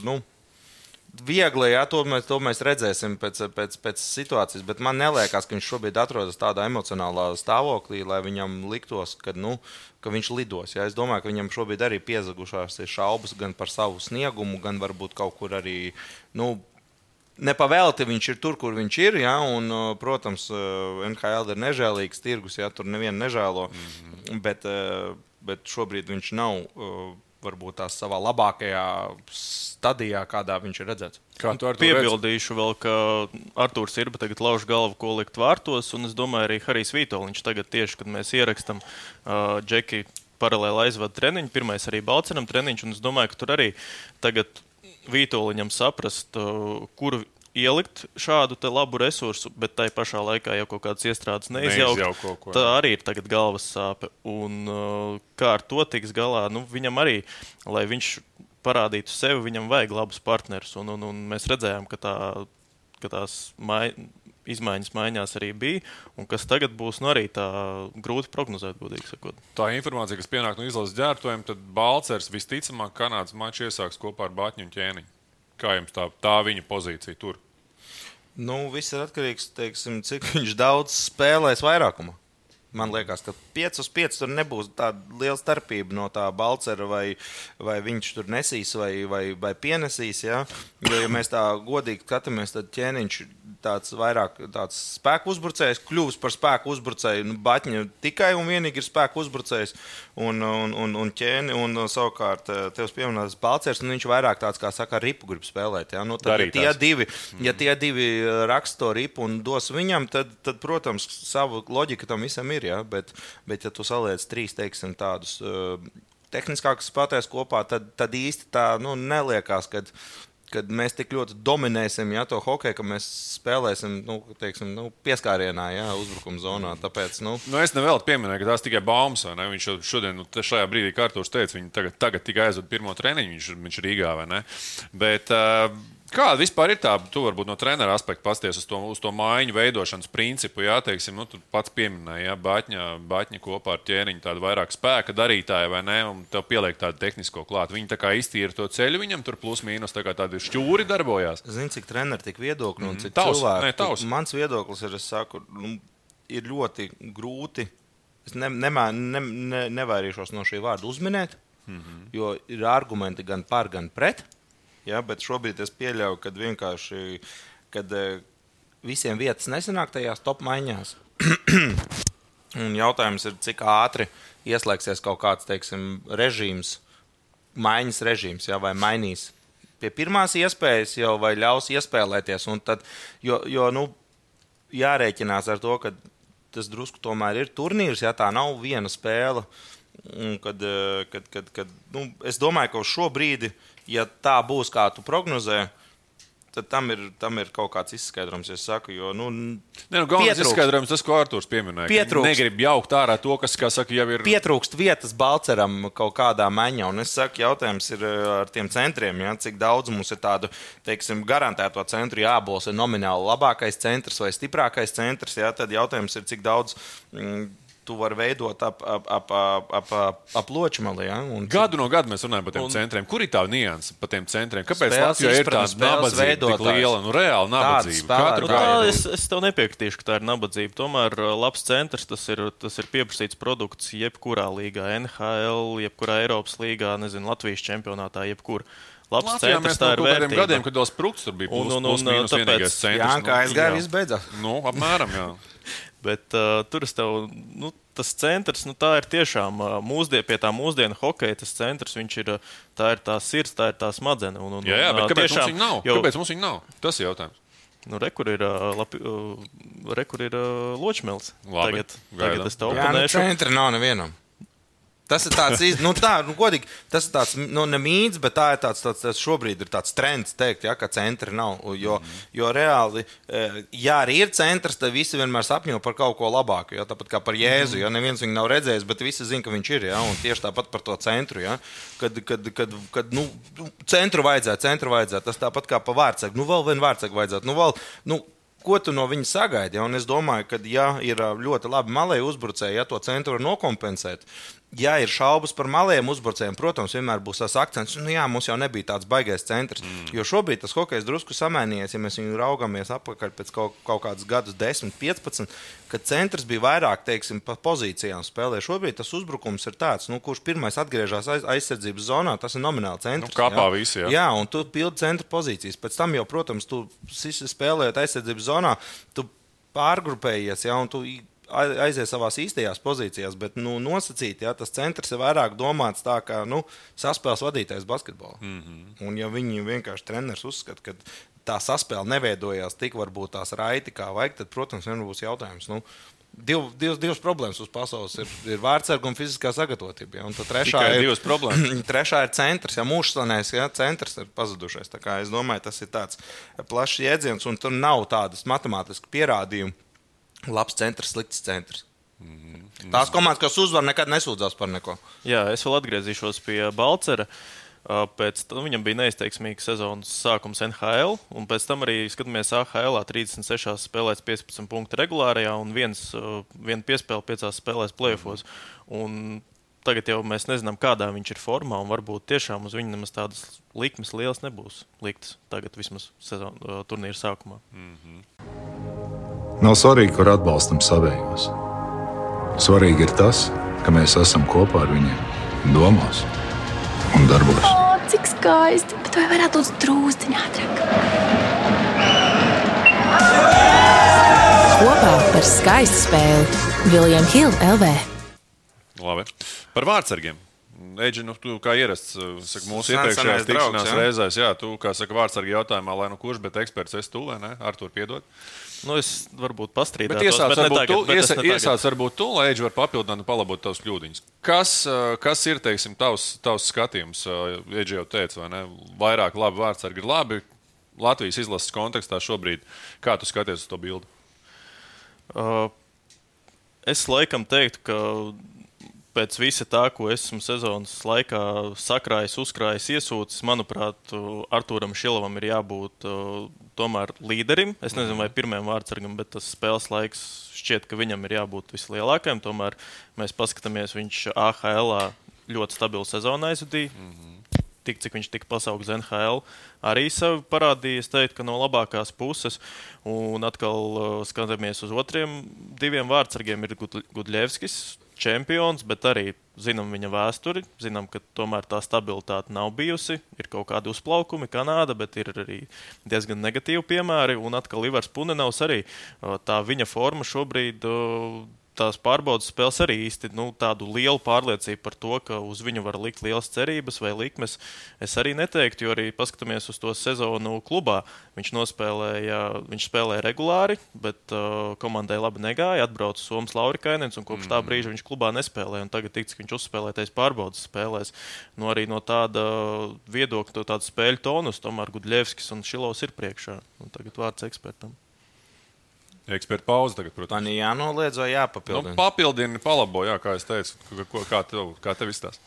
Speaker 3: nu, viegli, ja to mēs, to mēs redzēsim pēc, pēc, pēc situācijas. Bet man liekas, ka viņš šobrīd atrodas tādā emocionālā stāvoklī, lai viņam liktos, ka, nu, ka viņš lidos. Ja. Es domāju, ka viņam šobrīd arī piezagušās šaubas gan par savu sniegumu, gan varbūt kaut kur arī. Nu, Nepavēlti viņš ir tur, kur viņš ir. Ja, un, protams, NHL ir nežēlīgs tirgus, ja tur nevienu nežēlo. Mm -hmm. bet, bet šobrīd viņš nav uh, varbūt tās savā labākajā stadijā, kādā viņš ir redzēts.
Speaker 4: Kā tu ar to piebildīšu vēl, ka Arthurs ir tagad lauž galvu, ko likt vārtos, un es domāju, arī Harijs Vitoļņš tagad tieši, kad mēs ierakstam uh, Džeki paralēli aizvada treniņu, pirmais arī Balcenam treniņš, un es domāju, ka tur arī tagad Vitoļņam saprast, uh, kur ielikt šādu labu resursu, bet tai pašā laikā jau kaut kādas iestrādes neizjaukt. Neizjauk tā arī ir tagad galvas sāpe. Un, uh, kā ar to tiks galā? Nu, viņam arī, lai viņš parādītu sevi, viņam vajag labus partnerus. Un, un, un mēs redzējām, ka, tā, ka tās mai, izmaiņas maiņās arī bija. Un kas tagad būs, nu arī tā grūti prognozēt, godīgi sakot.
Speaker 2: Tā informācija, kas pienāk no izlases ģērbtojiem, tad Balcers visticamāk Kanādas maču iesāks kopā ar Batņu un Ķēniņu. Kā jums tā, tā viņa pozīcija tur?
Speaker 3: Nu, viss ir atkarīgs no tā, cik daudz spēlēs vairākumā. Man liekas, ka 5 uz 5 tur nebūs tāda liela starpība no tā balcera, vai, vai viņš tur nesīs vai, vai, vai pienesīs. Ja? Jo, ja mēs tā godīgi skatāmies, tad ķēniņš tāds vairāk tāds spēku uzbrucējs, kļuvis par spēku uzbrucēju. Nu, Batņa tikai un vienīgi ir spēku uzbrucējs. Un, un, un, un ķēni, un savukārt eh, tev pieminēts Balcers, un viņš vairāk tāds, kā saka, ripu grib spēlēt. Ja? Nu, tad, ja tie, divi, ja tie divi raksta to ripu un dos viņam, tad, tad protams, savu loģiku tam visam ir. Ja? Bet, bet ja tu saliec trīs, teiksim, tādus. Uh, tehniskākas spēlētājas kopā, tad, tad īsti tā nu, neliekas, ka kad mēs tik ļoti dominēsim ja, to hokeju, ka mēs spēlēsim nu, teiksim, nu, pieskārienā, ja, uzbrukuma zonā. Tāpēc, nu...
Speaker 2: Nu, es nevēlu pieminēt, ka tās tikai baumas. Viņš šodien, nu, šajā brīdī kārtos teica, viņi tagad, tagad tikai aizved pirmo treniņu, viņš, viņš ir Rīgā vai ne. Bet, uh, Kāda vispār ir tā, tu varbūt no treneru aspekta pasties uz to, uz to mājiņu veidošanas principu, jā, teiksim, nu, tu pats pieminēji, jā, Bāķņa, Bāķņa kopā ar ķēniņu tādu vairāk spēka darītāju, vai ne, un tev pieliek tādu tehnisko klāt. Viņi tā kā iztīra to ceļu, viņam tur plus mīnus tā kā tādi šķūri darbojās.
Speaker 3: Zini, cik treneri tik viedokļi un mm, cik tavs, cilvēki. Ne, tavs. Mans viedoklis ir, es saku, nu, ir ļoti grūti. Es ne, nemā, ne, ne, nevairīšos no šī vārda uzminēt, mm -hmm. jo ir argumenti gan par, gan pret. Ja, bet šobrīd es pieļauju, ka vienkārši kad, eh, visiem vietas nesanāk tajās top maiņās. *clears throat* Un jautājums ir, cik ātri ieslēgsies kaut kāds teiksim, režīms, maiņas režīms, ja, vai mainīs pie pirmās iespējas jau vai ļaus iespēlēties. Tad, jo jo nu, jārēķinās ar to, ka tas drusku tomēr ir turnīrs, ja tā nav viena spēle. Kad, eh, kad, kad, kad, nu, es domāju, ka uz šo brīdi ja tā būs, kā tu prognozē, tad tam ir, tam ir kaut kāds izskaidrojums. Es saku, jo, nu,
Speaker 2: ne, nu, galvenais izskaidrojums tas, ko Arthurs pieminēja. Pietrūkst. Negrib jaukt ārā to, kas, kā saka, jau ir.
Speaker 3: Pietrūkst vietas balceram kaut kādā maņā. Un es saku, jautājums ir eh, ar tiem centriem, ja, cik daudz mums ir tādu, teiksim, garantēto centru jābols ir nomināli labākais centrs vai stiprākais centrs. Ja, tad jautājums ir, cik daudz. Mm, tu vari veidot ap, ap, ap, ap, ap, ap, ap ločmali. Ja? Un,
Speaker 2: gadu no gada mēs runājam par tiem un, centriem. Kur ir tā nianses par tiem centriem? Kāpēc Latvijā ir tāda nabadzība tik liela? Nu, reāli nabadzība. Katru
Speaker 4: gadu. Es, es tev nepiekritīšu, ka tā ir nabadzība. Tomēr uh, labs centrs tas ir, tas ir pieprasīts produkts jebkurā līgā, NHL, jebkurā Eiropas līgā, nezinu, Latvijas čempionātā, jebkurā. labs
Speaker 2: Latvijā
Speaker 4: centrs. Tā
Speaker 2: no
Speaker 4: ir vērtība.
Speaker 2: gadiem, kad Dāls Prūks tur bija
Speaker 4: Un-
Speaker 2: plus,
Speaker 4: un-
Speaker 2: plus,
Speaker 4: un,
Speaker 2: mīnus
Speaker 4: tāpēc-.
Speaker 3: Jā, kā
Speaker 2: nu,
Speaker 3: aizgāja, viss beidzās.
Speaker 2: Nu, apmēram, jā. *laughs*
Speaker 4: Bet uh, tur es tev, nu, tas centrs, nu, tā ir tiešām uh, mūsdien, pie tā mūsdienu hokeja. Tas centrs, viņš ir, uh, tā ir tā sirds, tā ir tā smadzenes. Un, un,
Speaker 2: Jā, jā, bet
Speaker 4: uh,
Speaker 2: kāpēc mums
Speaker 4: tiešām
Speaker 2: viņa nav?
Speaker 4: jau-
Speaker 2: Kāpēc mums viņa nav? Tas ir jautājums.
Speaker 4: Nu, re, kur ir, uh, lapi, uh, re, kur ir uh, ločmēls.
Speaker 2: Labi,
Speaker 4: Tagad,
Speaker 2: gaidām.
Speaker 4: tagad es tev
Speaker 3: Jā, nu, centra nav nevienam. Tas ir tāds, iz- nu, tā, nu, godīgi, tas ir tāds, nu, ne mīts, bet tā ir tāds, tāds, tāds šobrīd ir tāds trends teikt, ja, ka centri nav. Jo, jo reāli, eh, ja arī ir centrs, tad visi vienmēr sapņo par kaut ko labāku. Ja, tāpat kā par Jēzu, ja neviens viņu nav redzējis, bet visi zina, ka viņš ir. Ja, tieši tāpat par to centru. Ja, kad, kad, kad, kad nu, centru vajadzētu, centru vajadzētu. Tas tāpat kā pa vārdsegu. Nu, vēl vienu vārdsegu vajadzētu. Nu, vēl, nu, ko tu no viņa sagaidi? Ja? Un es domāju, ka, ja ir ļoti labi malēji uzbrucēji, ja to centru var nokompensēt, ja ir šaubas par malējiem uzbrucējiem, protams, vienmēr būs tas akcents, nu jā, mums jau nebija tāds baigais centrs. Mm. Jo šobrīd tas hokejs drusku samainījies, ja mēs viņu raugamies atpakaļ pēc kaut, kaut kādus gadus, 10, 15, kad centrs bija vairāk, teiksim, pa pozīcijām spēlē. Šobrīd tas uzbrukums ir tāds, nu, kurš pirmais atgriežas aiz, aizsardzības zonā, tas ir nomināli centrs.
Speaker 2: Nu, kapā
Speaker 3: jā.
Speaker 2: visi, jā.
Speaker 3: jā, un tu pildi centra pozīcijas. Pēc tam jau, protams, tu spēlējot aizsardzības zonā, tu pārgrupējies, ja, un tu aizies savā īstajās pozīcijās, bet nu, nosacīt, ja tas centrs ir vairāk domāts tā kā nu, saspēles vadītājs basketbolā. Mm -hmm. Un ja viņi vienkārši treneris uzskata, ka tā saspēle neveidojās tik varbūt tās raiti, kā vajag, tad, protams, vienmēr būs jautājums. Nu, Div, divas, divas problēmas uz pasaules ir, ir vārdsarga un fiziskā sagatavotība. Ja? Un trešā
Speaker 2: Tikai
Speaker 3: ir
Speaker 2: problēmas. *clears throat*
Speaker 3: Trešā ir centrs, ja mūžsanais, ja centrs ir pazudušais. Es domāju, tas ir tāds plašs jēdziens, un tur nav tādas matemātiskas pierādījuma. Labs centrs, slikts centrs.
Speaker 2: Mhm.
Speaker 3: Tās komandas, kas uzvar, nekad nesūdzās par neko.
Speaker 4: Jā, es vēl atgriezīšos pie Balčera. Uh, Pēc tam viņam bija neizteiksmīgs sezonas sākums NHL, un pēc tam arī skatāmies AHL. 36 spēlēs 15 punktu regulārajā un viens, viena piespēle 5 spēlēs playoffs. Un Tagad jau mēs nezinām, kādā viņš ir formā, un varbūt tiešām uz viņu nemaz tādas likmes lielas nebūs liktas. Tagad vismaz sezon, turnīra sākumā.
Speaker 5: Nav svarīgi, kur atbalstam savējos. Svarīgi ir tas, ka mēs esam kopā ar viņiem, domās un darbos.
Speaker 6: O, cik skaisti! Bet vai varētu būt drūzciņā ātrāk?
Speaker 7: Kopā par skaistu spēli Viljams Hilde LV.
Speaker 2: Labi. Par vārdsargiem. Eģi, nu, tu kā ierasts uh, saka, mūsu iepriekšējās
Speaker 3: draugs,
Speaker 2: tikšanās
Speaker 3: ja?
Speaker 2: reizēs, jā, tu, kā saka, vārdsargi jautājumā, lai nu kurš, bet eksperts esi tu, vai ne? Ar to piedod.
Speaker 4: Nu, es varbūt pastrīdēju.
Speaker 2: Bet iesāc varbūt tu, iesa,
Speaker 4: iesāc
Speaker 2: varbūt tu, lai Eģi var papildināt un palabot tavas kļūdiņas. Kas, uh, kas ir, teiksim, tavs, tavs skatījums? Uh, Eģi jau teica, vai ne? Vairāk labi vārdsargi ir labi. Latvijas izlases kontekstā šobrīd, kā tu skaties uz to bildi?
Speaker 4: Uh, es laikam teiktu, ka pēc visa tā, ko esmu sezonas laikā sakrājis, uzkrājis, iesūcis, manuprāt, Arthūram Šilovam ir jābūt tomēr līderim. Es nezinu, vai pirmajam vārdsargam, bet tas spēles laiks šķiet, ka viņam ir jābūt vislielākajam. Tomēr mēs paskatāmies, viņš AHL ļoti stabilu sezonu aizvadīja. Mm -hmm tik cik viņš tika pasaukts NHL, arī sevi parādīja. Es teiktu, no labākās puses. Un atkal skatāmies uz otriem diviem vārdsargiem. Ir Gudļevskis, čempions, bet arī zinām viņa vēsturi. Zinām, ka tomēr tā stabilitāte nav bijusi. Ir kaut kādi uzplaukumi, Kanāda, bet ir arī diezgan negatīvi piemēri. Un atkal Ivars Punenovs arī tā viņa forma šobrīd. Uh, tās pārbaudas spēles arī īsti nu, tādu lielu pārliecību par to, ka uz viņu var likt lielas cerības vai likmes. Es arī neteiktu, jo arī paskatāmies uz to sezonu klubā. Viņš nospēlēja, viņš spēlēja regulāri, bet uh, komandai labi negāja. Atbrauca Somijas Laurikainens un kopš tā brīža viņš klubā nespēlēja. Un tagad tiks, viņš uzspēlētais pārbaudas spēlēs. Nu, arī no tāda viedokļa, no tāda spēļu tonus, tomēr Gudļevskis un Šilovs ir priekšā. Un tagad vārds ekspertam.
Speaker 2: Eksperta pauze tagad, protams.
Speaker 3: Man ir jānoliedz vai
Speaker 2: Nu,
Speaker 3: jāpapildina.
Speaker 2: papildini, palabo, jā, kā es teicu, ko, kā tev, kā tev izstāsta.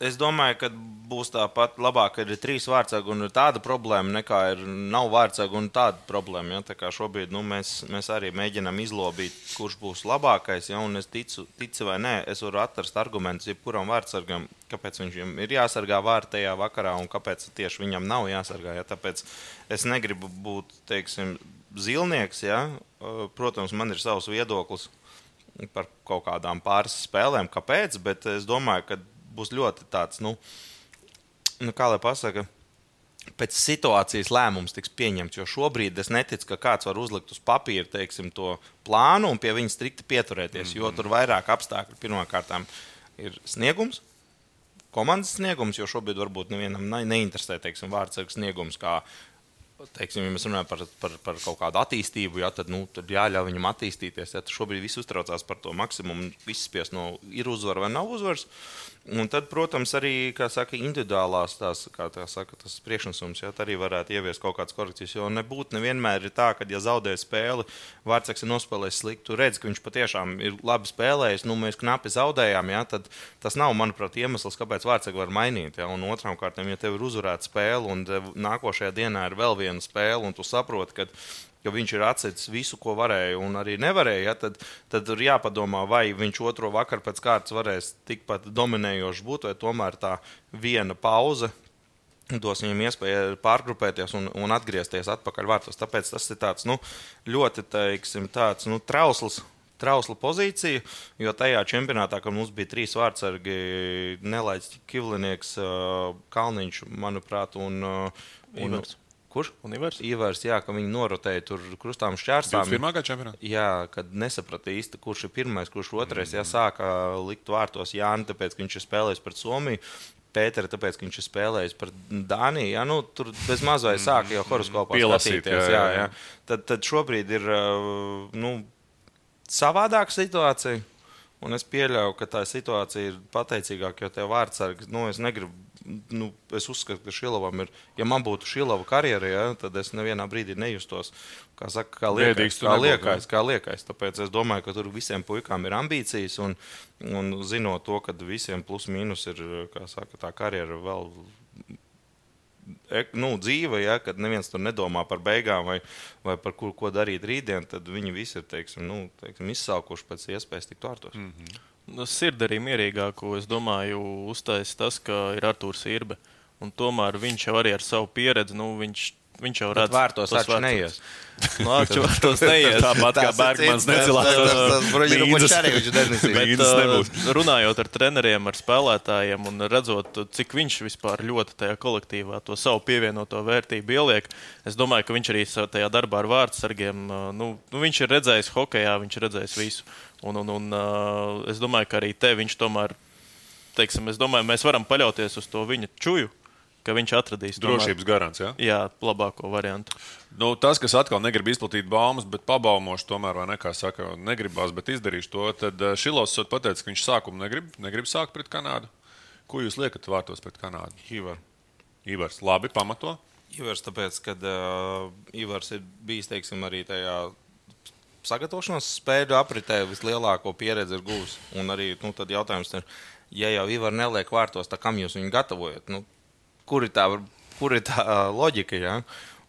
Speaker 3: Es domāju, ka būs tāpat labāk, ka ir trīs vārdsargi un ir tāda problēma, nekā ir nav vārdsargi un tāda problēma. Ja? Tā kā šobrīd nu, mēs, mēs arī mēģinām izlobīt, kurš būs labākais. Ja? Un es ticu, ticu vai nē, es varu atrast argumentus jebkuram vārdsargam, kāpēc viņam ir jāsargā vārti tajā vakarā un kāpēc tieši viņam nav jāsargā. Ja? Tāpēc es negribu būt, teiksim, zilnieks. Ja? Protams, man ir savs viedoklis par kaut kādām pāris spēlēm, kāpēc, bet es domāju, ka būs ļoti tāds, nu, nu kā lai pasakā, pēc situācijas lēmums tiks pieņemts. Jo šobrīd es neticu, ka kāds var uzlikt uz papīra teiksim, to plānu un pie viņa strikti pieturēties. Mm -hmm. Jo tur ir vairāk apstākļu. Pirmkārt, ir sniegums, komandas sniegums, jo šobrīd varbūt nevienam neinteresē teiksim, vārdsargs sniegums. Kā, teiksim, ja mēs runājam par, par, par kaut kādu attīstību, ja, tad, nu, tad jāļauj viņam attīstīties. Ja, šobrīd viss uztraucās par to maksimumu. Viss spies no ir uzvara vai nav uzvaras. Un tad, protams, arī saka, individuālās tās, tā saka, tas priekšnesums, ja arī varētu ieviest kaut kādas korekcijas. Jo nebūtu nevienmēr ir tā, ka, ja zaudē spēli, Vārtsaks ir nospēlējis slikti, tu redz, ka viņš patiešām ir labi spēlējis. Nu, mēs knapi zaudējām, ja, tad tas nav, manuprāt, iemesls, kāpēc Vārtsaks var mainīt. Ja, un otrām kārtām, ja tev ir uzvarēta spēle un nākošajā dienā ir vēl viena spēle, un tu saproti, ka ka viņš ir atcēlis visu, ko varēja un arī nevarēja, ja, tad, tad ir jāpadomā, vai viņš otro vakaru pēc kārtas varēs tikpat dominējošs būt, vai tomēr tā viena pauze. Dos viņam iespēju pārgrupēties un, un atgriezties atpakaļ vārtos. Tāpēc tas ir tāds, nu, ļoti teiksim, tāds, nu, trausls, trausla pozīcija, jo tajā čempionātā, kad mums bija trīs vārdsargi, nelaists Kivlinieks, Kalniņš, manuprāt, un, un,
Speaker 4: Ivars.
Speaker 3: Kurš?
Speaker 4: Univers?
Speaker 3: Ivars, jā, ka viņi norotēja tur krustām šķērsām.
Speaker 2: Pirmā gada čempionātā?
Speaker 3: Jā, kad nesaprata īsti, kurš ir pirmais, kurš otrais. Mm. Jā, sāka likt vārtos Jāni, tāpēc, ka viņš ir spēlējis pret Somiju. Pētera, tāpēc, ka viņš ir spēlējis par Dāniju. Ja? Nu, tur bez mazliet sāka jau horoskopā
Speaker 2: skatīties. Jā, jā, jā.
Speaker 3: Tad, tad šobrīd ir nu, savādāka situācija. Un es pieļauju, ka tā situācija ir pateicīgāka, jo tev vārdsargs, nu, es negribu nu, es uzskatu, ka Šilovam ir, ja man būtu Šilova karjera, ja, tad es nevienā brīdī nejustos kā, saka, kā liekais. Kā liekais, kā liekais. Tāpēc es domāju, ka tur visiem puikām ir ambīcijas un, un zinot to, ka visiem plus mīnus ir saka, tā karjera vēl. Nu, dzīve, ja, kad neviens tur nedomā par beigām vai, vai par kur, ko darīt rītdien, tad viņi visi ir teiksim, nu, teiksim, izsalkuši pēc iespējas tikt vārtos. Mm -hmm
Speaker 4: nu, sirdi arī mierīgāko, es domāju, uztaisīs tas, ka ir Arthurs Irbe. Un tomēr viņš jau arī ar savu pieredzi, nu, viņš, viņš jau redz, *laughs*
Speaker 3: ka tas ir neies.
Speaker 4: Nu, Akču vārtos neies.
Speaker 2: Tāpat kā Bergmans necilās.
Speaker 4: Bet, uh, runājot ar treneriem, ar spēlētājiem un redzot, cik viņš vispār ļoti tajā kolektīvā to savu pievienoto vērtību ieliek, es domāju, ka viņš arī tajā darbā ar vārdsargiem, uh, nu, nu, viņš ir redzējis hokejā, viņš ir redzējis visu. Un, un, un uh, es domāju, ka arī te viņš tomēr, teiksim, es domāju, mēs varam paļauties uz to viņa čuju, ka viņš atradīs
Speaker 2: drošības garants. Ja?
Speaker 4: Jā, labāko variantu.
Speaker 2: Nu, tas, kas atkal negrib izplatīt baumas, bet pabaumošu tomēr, vai ne, kā saka, negribās, bet izdarīšu to, tad Šilovs pateica, ka viņš sākumu negrib, negrib sākt pret Kanādu. Ko jūs liekat vārtos pret Kanādu?
Speaker 3: Ivar.
Speaker 2: Ivars, labi, pamato.
Speaker 3: Ivars, tāpēc, ka uh, Ivars ir bijis, teiksim, arī tajā sagatavošanās spēļu apritē vislielāko pieredzi ir guvis. Un arī nu, jautājums ir, ja jau Ivar neliek vārtos, tad kam jūs viņu gatavojat? Nu, kur ir tā, kur ir tā loģika? Ja?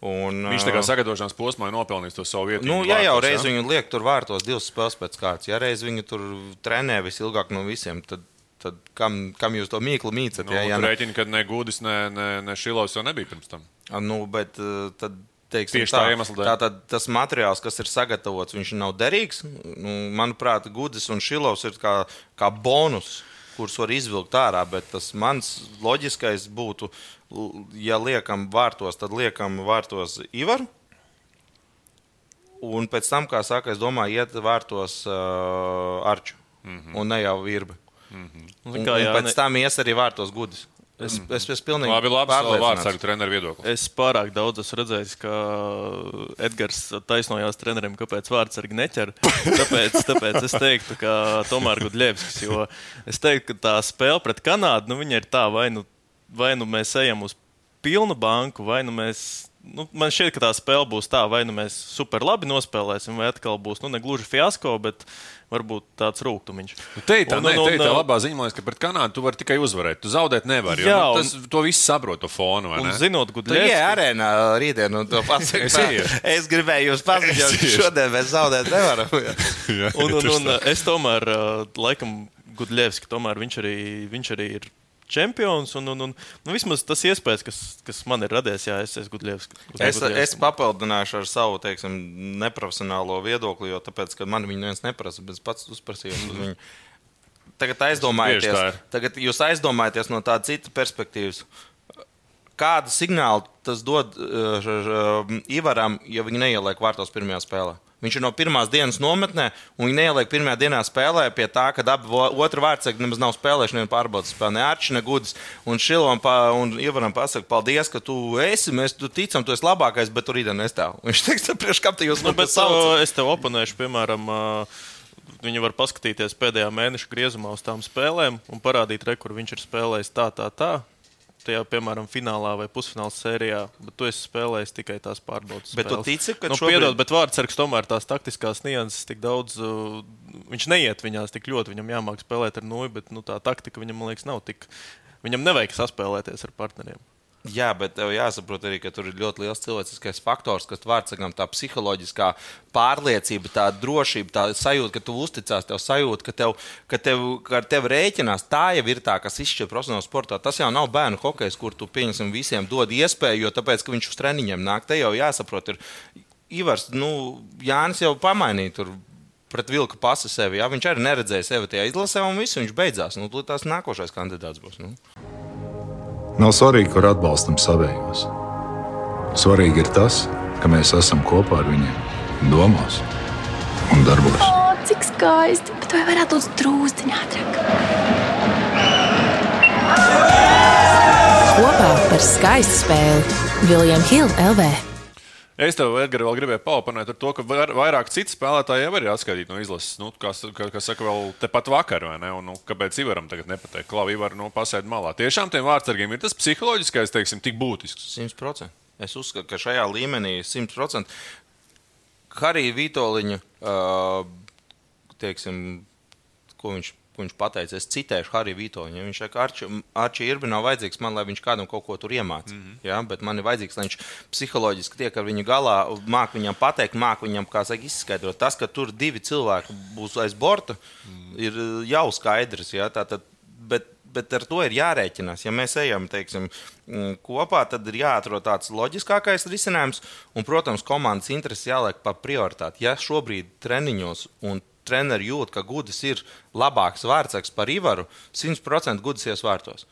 Speaker 3: Un,
Speaker 2: Viņš tā kā sagatavošanās posmā ir nopelnījis to savu vietu.
Speaker 3: Nu, ja jau reiz ja? viņu liek tur vārtos divas spēles pēc kārtas, ja reiz viņu tur trenē visilgāk no visiem, tad, tad kam, kam jūs to mīklu mīcat?
Speaker 2: Nu,
Speaker 3: ja, ja,
Speaker 2: rēķini, kad ne Gudis, ne, ne, ne Šilovs jau nebija pirms tam.
Speaker 3: Nu, bet tad
Speaker 2: teiksim, Tieši tā, tā iemesla dēļ.
Speaker 3: Tātad tas materiāls, kas ir sagatavots, viņš nav derīgs. Nu, manuprāt, Gudis un Šilovs ir kā, kā bonus, kurus var izvilkt ārā. Bet tas mans loģiskais būtu, ja liekam vārtos, tad liekam vārtos Ivaru. Un pēc tam, kā saka, es domāju, iet vārtos uh, Arču mm -hmm. un ne jau Virbi. Mm -hmm. un, un, un pēc tam ies arī vārtos Gudis. Es, mm. es, es pilnīgi
Speaker 2: labi, labi vārds ar treneru viedokli.
Speaker 4: Es pārāk daudz esmu redzējis, ka Edgars taisnojās treneriem, kāpēc vārds arī neķer. *laughs* Tāpēc, tāpēc es teiktu, ka tomēr Gudļevskis, jo es teiktu, ka tā spēle pret Kanādu, nu, ir tā, vai nu, vai nu mēs ejam uz pilnu banku, vai nu mēs nu, man šķiet, ka tā spēle būs tā, vai nu mēs super labi nospēlēsim, vai atkal būs nu, ne gluži fiasko, bet varbūt tāds rūkumiņš.
Speaker 2: Nu, te ir tā, un, ne, un, te ir tā labā ziņa, ka pret Kanādu tu vari tikai uzvarēt. Tu zaudēt nevari. Jā, jo, nu, tas, to viss saprot, to fonu.
Speaker 4: Un, zinot,
Speaker 3: Gudļevski... Jā, arēnā rītdien, un to *laughs* pasaka. es, es gribēju jūs paziņot, ka šodien mēs zaudēt nevaram.
Speaker 4: jā, *laughs* un, un, un, es tomēr, laikam, Gudļevski, tomēr viņš arī, viņš arī ir čempions. Un, un, un, nu, vismaz tas iespējas, kas, kas man ir radies, jā, es esmu Gudļevs.
Speaker 3: Es, es papildināšu ar savu teiksim, neprofesionālo viedokli, jo tāpēc, man viņu neviens neprasa, bet es pats uzprasīju uz viņu. Tagad aizdomājieties, tagad jūs aizdomājaties no tādas citas perspektīvas. kādu signālu tas dod uh, Ivaram, ja viņi neieliek vārtos pirmajā spēlē? Viņš ir no pirmās dienas nometnē, un viņi neieliek pirmajā dienā spēlē pie tā, ka abi otru vārdsargi nemaz nav spēlējuši nevienu pārbaudas spēli. Ne Arčs, ne Gudis. Un Šilovam pa, un Ivaram pasaka, paldies, ka tu esi, mēs tu ticam, tu esi labākais, bet tur rītdien nestāv. Viņš teiks, priekš kā tu jūs
Speaker 4: nu, bet, uh, es tev oponēšu, piemēram, uh, Viņi var paskatīties pēdējā mēneša griezumā uz tām spēlēm un parādīt, re, kur viņš ir spēlējis tā, tā, tā tajā, piemēram, finālā vai pusfinālā sērijā, bet tu esi spēlējis tikai tās pārbaudas.
Speaker 3: Bet spēles. tu tici, ka
Speaker 4: nu, šobrīd... piedod, bet Vārtsargs tomēr tās taktiskās nianses tik daudz, uh, viņš neiet viņās tik ļoti, viņam jāmāk spēlēt ar nulli, bet nu, tā taktika viņam, man liekas, nav tik, viņam nevajag saspēlēties ar partneriem.
Speaker 3: Jā, bet tev jāsaprot arī, ka tur ir ļoti liels cilvēciskais faktors, kas vārdsakām tā psiholoģiskā pārliecība, tā drošība, tā sajūta, ka tu uzticās, tev sajūta, ka tev, ka tev, ka ar tevi rēķinās. Tā jau ir tā, kas izšķir profesionālā sportā. Tas jau nav bērnu hokejs, kur tu pieņemsim visiem dod iespēju, jo tāpēc, ka viņš uz treniņiem nāk, te jau jāsaprot. Ir, Ivars, nu, Jānis jau pamainīja tur pret vilku pasu sevi. Jā. Viņš arī neredzēja sevi tajā izlasē, un viss viņš beidzās. Nu, tas nākošais kandidāts būs. Nu.
Speaker 5: Nav svarīgi, kur atbalstam savējos. Svarīgi ir tas, ka mēs esam kopā ar viņiem, domās un darbos.
Speaker 6: O, cik skaisti! Bet vai varētu būt drūztiņā ātrāk?
Speaker 7: Kopā par skaistu spēli Viljams Hilde LV.
Speaker 2: Es tev, Edgars, vēl gribēju paoponēt ar to, ka vairāk citu spēlētāju jau ir atskaitīti no izlases. Nu, kā, kā, kā saka, vēl tepat vakar, vai ne? Un, nu, kāpēc Ivaram tagad nepateikt, ka Labi, Ivar nu, pasēd malā? Tiešām tiem vārdsargiem ir tas psiholoģiskais, teiksim, tik būtisks.
Speaker 3: 100%. Es uzskatu, ka šajā līmenī 100%. Harija Vitoļņa, uh, teiksim, ko viņš ko viņš teica. Es citēšu Hariju Vitoņu. Ja viņš saka, ka Arčija Irbi nav vajadzīgs man, lai viņš kādam kaut ko tur iemācītu. Mm -hmm. ja? Bet man ir vajadzīgs, lai viņš psiholoģiski tiek ar viņu galā, māk viņam pateikt, māk viņam, kā saka, izskaidrot. Tas, ka tur divi cilvēki būs aiz borta, mm -hmm. ir jau skaidrs. Ja? Tātad, bet, bet ar to ir jārēķinās. Ja mēs ejam teiksim, kopā, tad ir jāatrod tāds loģiskākais risinājums. Un, protams, komandas intereses jāliek par prioritāti. Ja šobrīd treniņos un treneri jūt, ka Gudis ir labāks vārdsargs par Ivaru, 100% Gudis ies vārtos.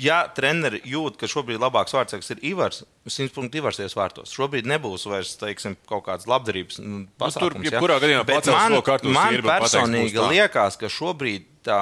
Speaker 3: Ja treneri jūt, ka šobrīd labāks vārdsargs ir Ivars, 100% Ivars ies vārtos. Šobrīd nebūs vairs teiksim, kaut kādas labdarības nu, pasākums.
Speaker 2: Nu, tur, ja? gadījumā,
Speaker 3: man, man personīgi liekas, ka šobrīd tā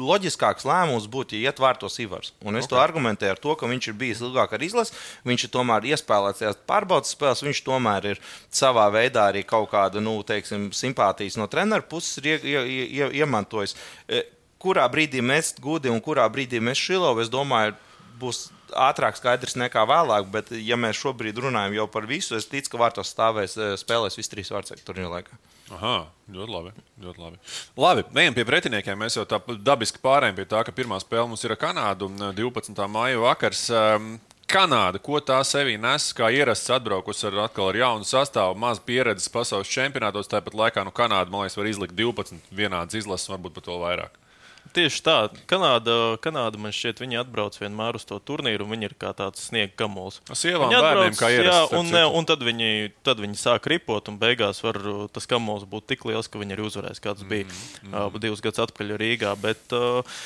Speaker 3: loģiskāks lēmums būtu, ja iet vārtos Ivars. Un es okay. to argumentēju ar to, ka viņš ir bijis ilgāk ar izlasi, viņš ir tomēr iespēlēts pārbaudas spēlēs, viņš tomēr ir savā veidā arī kaut kādu nu, teiksim, simpātijas no treneru puses ie, ie, ie, iemantojis. E, kurā brīdī mēs gudi un kurā brīdī mēs šilovu, es domāju, būs ātrāk skaidrs nekā vēlāk, bet, ja mēs šobrīd runājam jau par visu, es ticu, ka vārtos stāvēs, e, spēlēs visi trīs vārdsargi turnīra laikā.
Speaker 2: Aha, ļoti labi. Ļoti labi. labi, ejam pie pretiniekiem. Mēs jau tā dabiski pārējām pie tā, ka pirmā spēle mums ir ar Kanādu 12. maija vakars. Ehm, Kanāda, ko tā sevī nes, kā ierasts atbraukus ar, atkal ar jaunu sastāvu, maz pieredzes pasaules čempionātos. Tāpat laikā nu, Kanāda, man liekas, var izlikt 12 vienādas izlases, varbūt pat vēl vairāk.
Speaker 4: Tieši tā. Kanāda, Kanāda man šķiet, viņi atbrauc vienmēr uz to turnīru, un viņi ir kā tāds sniega gamols.
Speaker 2: Sievām, viņi atbrauc, bērniem, kā ierasts,
Speaker 4: jā, un, ne, un tad, viņi, tad viņi sāk ripot, un beigās var tas gamols būt tik liels, ka viņi arī uzvarēs, kāds bija mm, mm. Uh, divus gadus atpakaļ Rīgā. Bet, uh,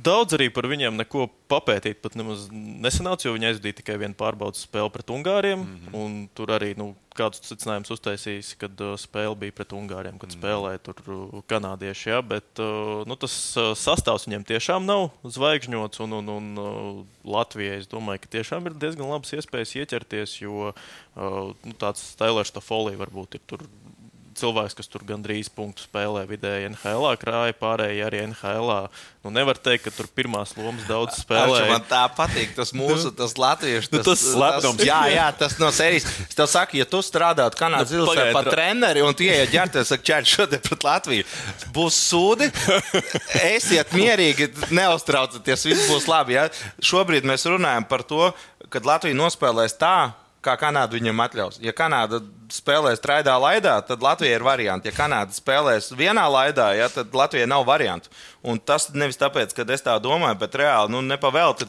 Speaker 4: Daudz arī par viņiem neko papētīt pat nemaz nesanāca, jo viņi aizvadīja tikai vienu pārbaudas spēli pret Ungāriem. Mm -hmm. Tur arī nu, kādus secinājumus uztaisījis, kad uh, spēle bija pret Ungāriem, kad mm -hmm. spēlēja tur uh, kanādieši. Ja, bet uh, nu, tas sastāvs viņiem tiešām nav zvaigžņots. Un, un, un Latvijai es domāju, ka tiešām ir diezgan labas iespējas ieķerties, jo nu, tāds Tailers Tofolī varbūt ir tur cilvēks, kas tur gandrīz punktu spēlē vidēji NHL, krāja pārējie arī NHL. Nu, nevar teikt, ka tur pirmās lomas daudz spēlē.
Speaker 3: Man tā patīk, tas mūsu, tas latviešu.
Speaker 2: Nu, tas slepnums.
Speaker 3: Jā, jā, tas no sērijas. Es tev saku, ja tu strādātu Kanādas nu, zilsē par treneri un tu ieiet ģērbties, saka, čērt šodien pret Latviju, būs sūdi. Esiet mierīgi, neuztraucieties, viss būs labi. Ja? Šobrīd mēs runājam par to, kad Latvija nospēlēs tā, kā Kanāda viņam atļaus. Ja Kanāda spēlēs traidā laidā, tad Latvija ir variants. Ja Kanāda spēlēs vienā laidā, ja, tad Latvija nav variantu. Un tas nevis tāpēc, ka es tā domāju, bet reāli nu, nepavēlti.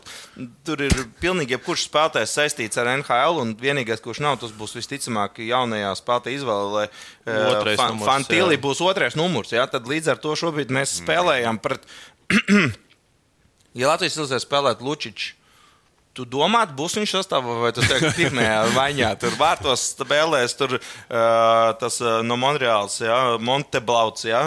Speaker 3: Tur ir pilnīgi jebkurš spēlētājs saistīts ar NHL, un vienīgais, kurš nav, tas būs visticamāk jaunajā spēlētājā izvēle, lai fan, Fantīlī būs otrais numurs. Ja, tad līdz ar to šobrīd mēs spēlējam pret. *clears throat* ja Latvijas izlasē spēlētu Lučičs Tu domā, būs viņš sastāvā, vai tu teiksi, pirmajā maiņā tur vārtos spēlēs, tur uh, tas uh, no Monreāls, ja, Monteblauts. Ja,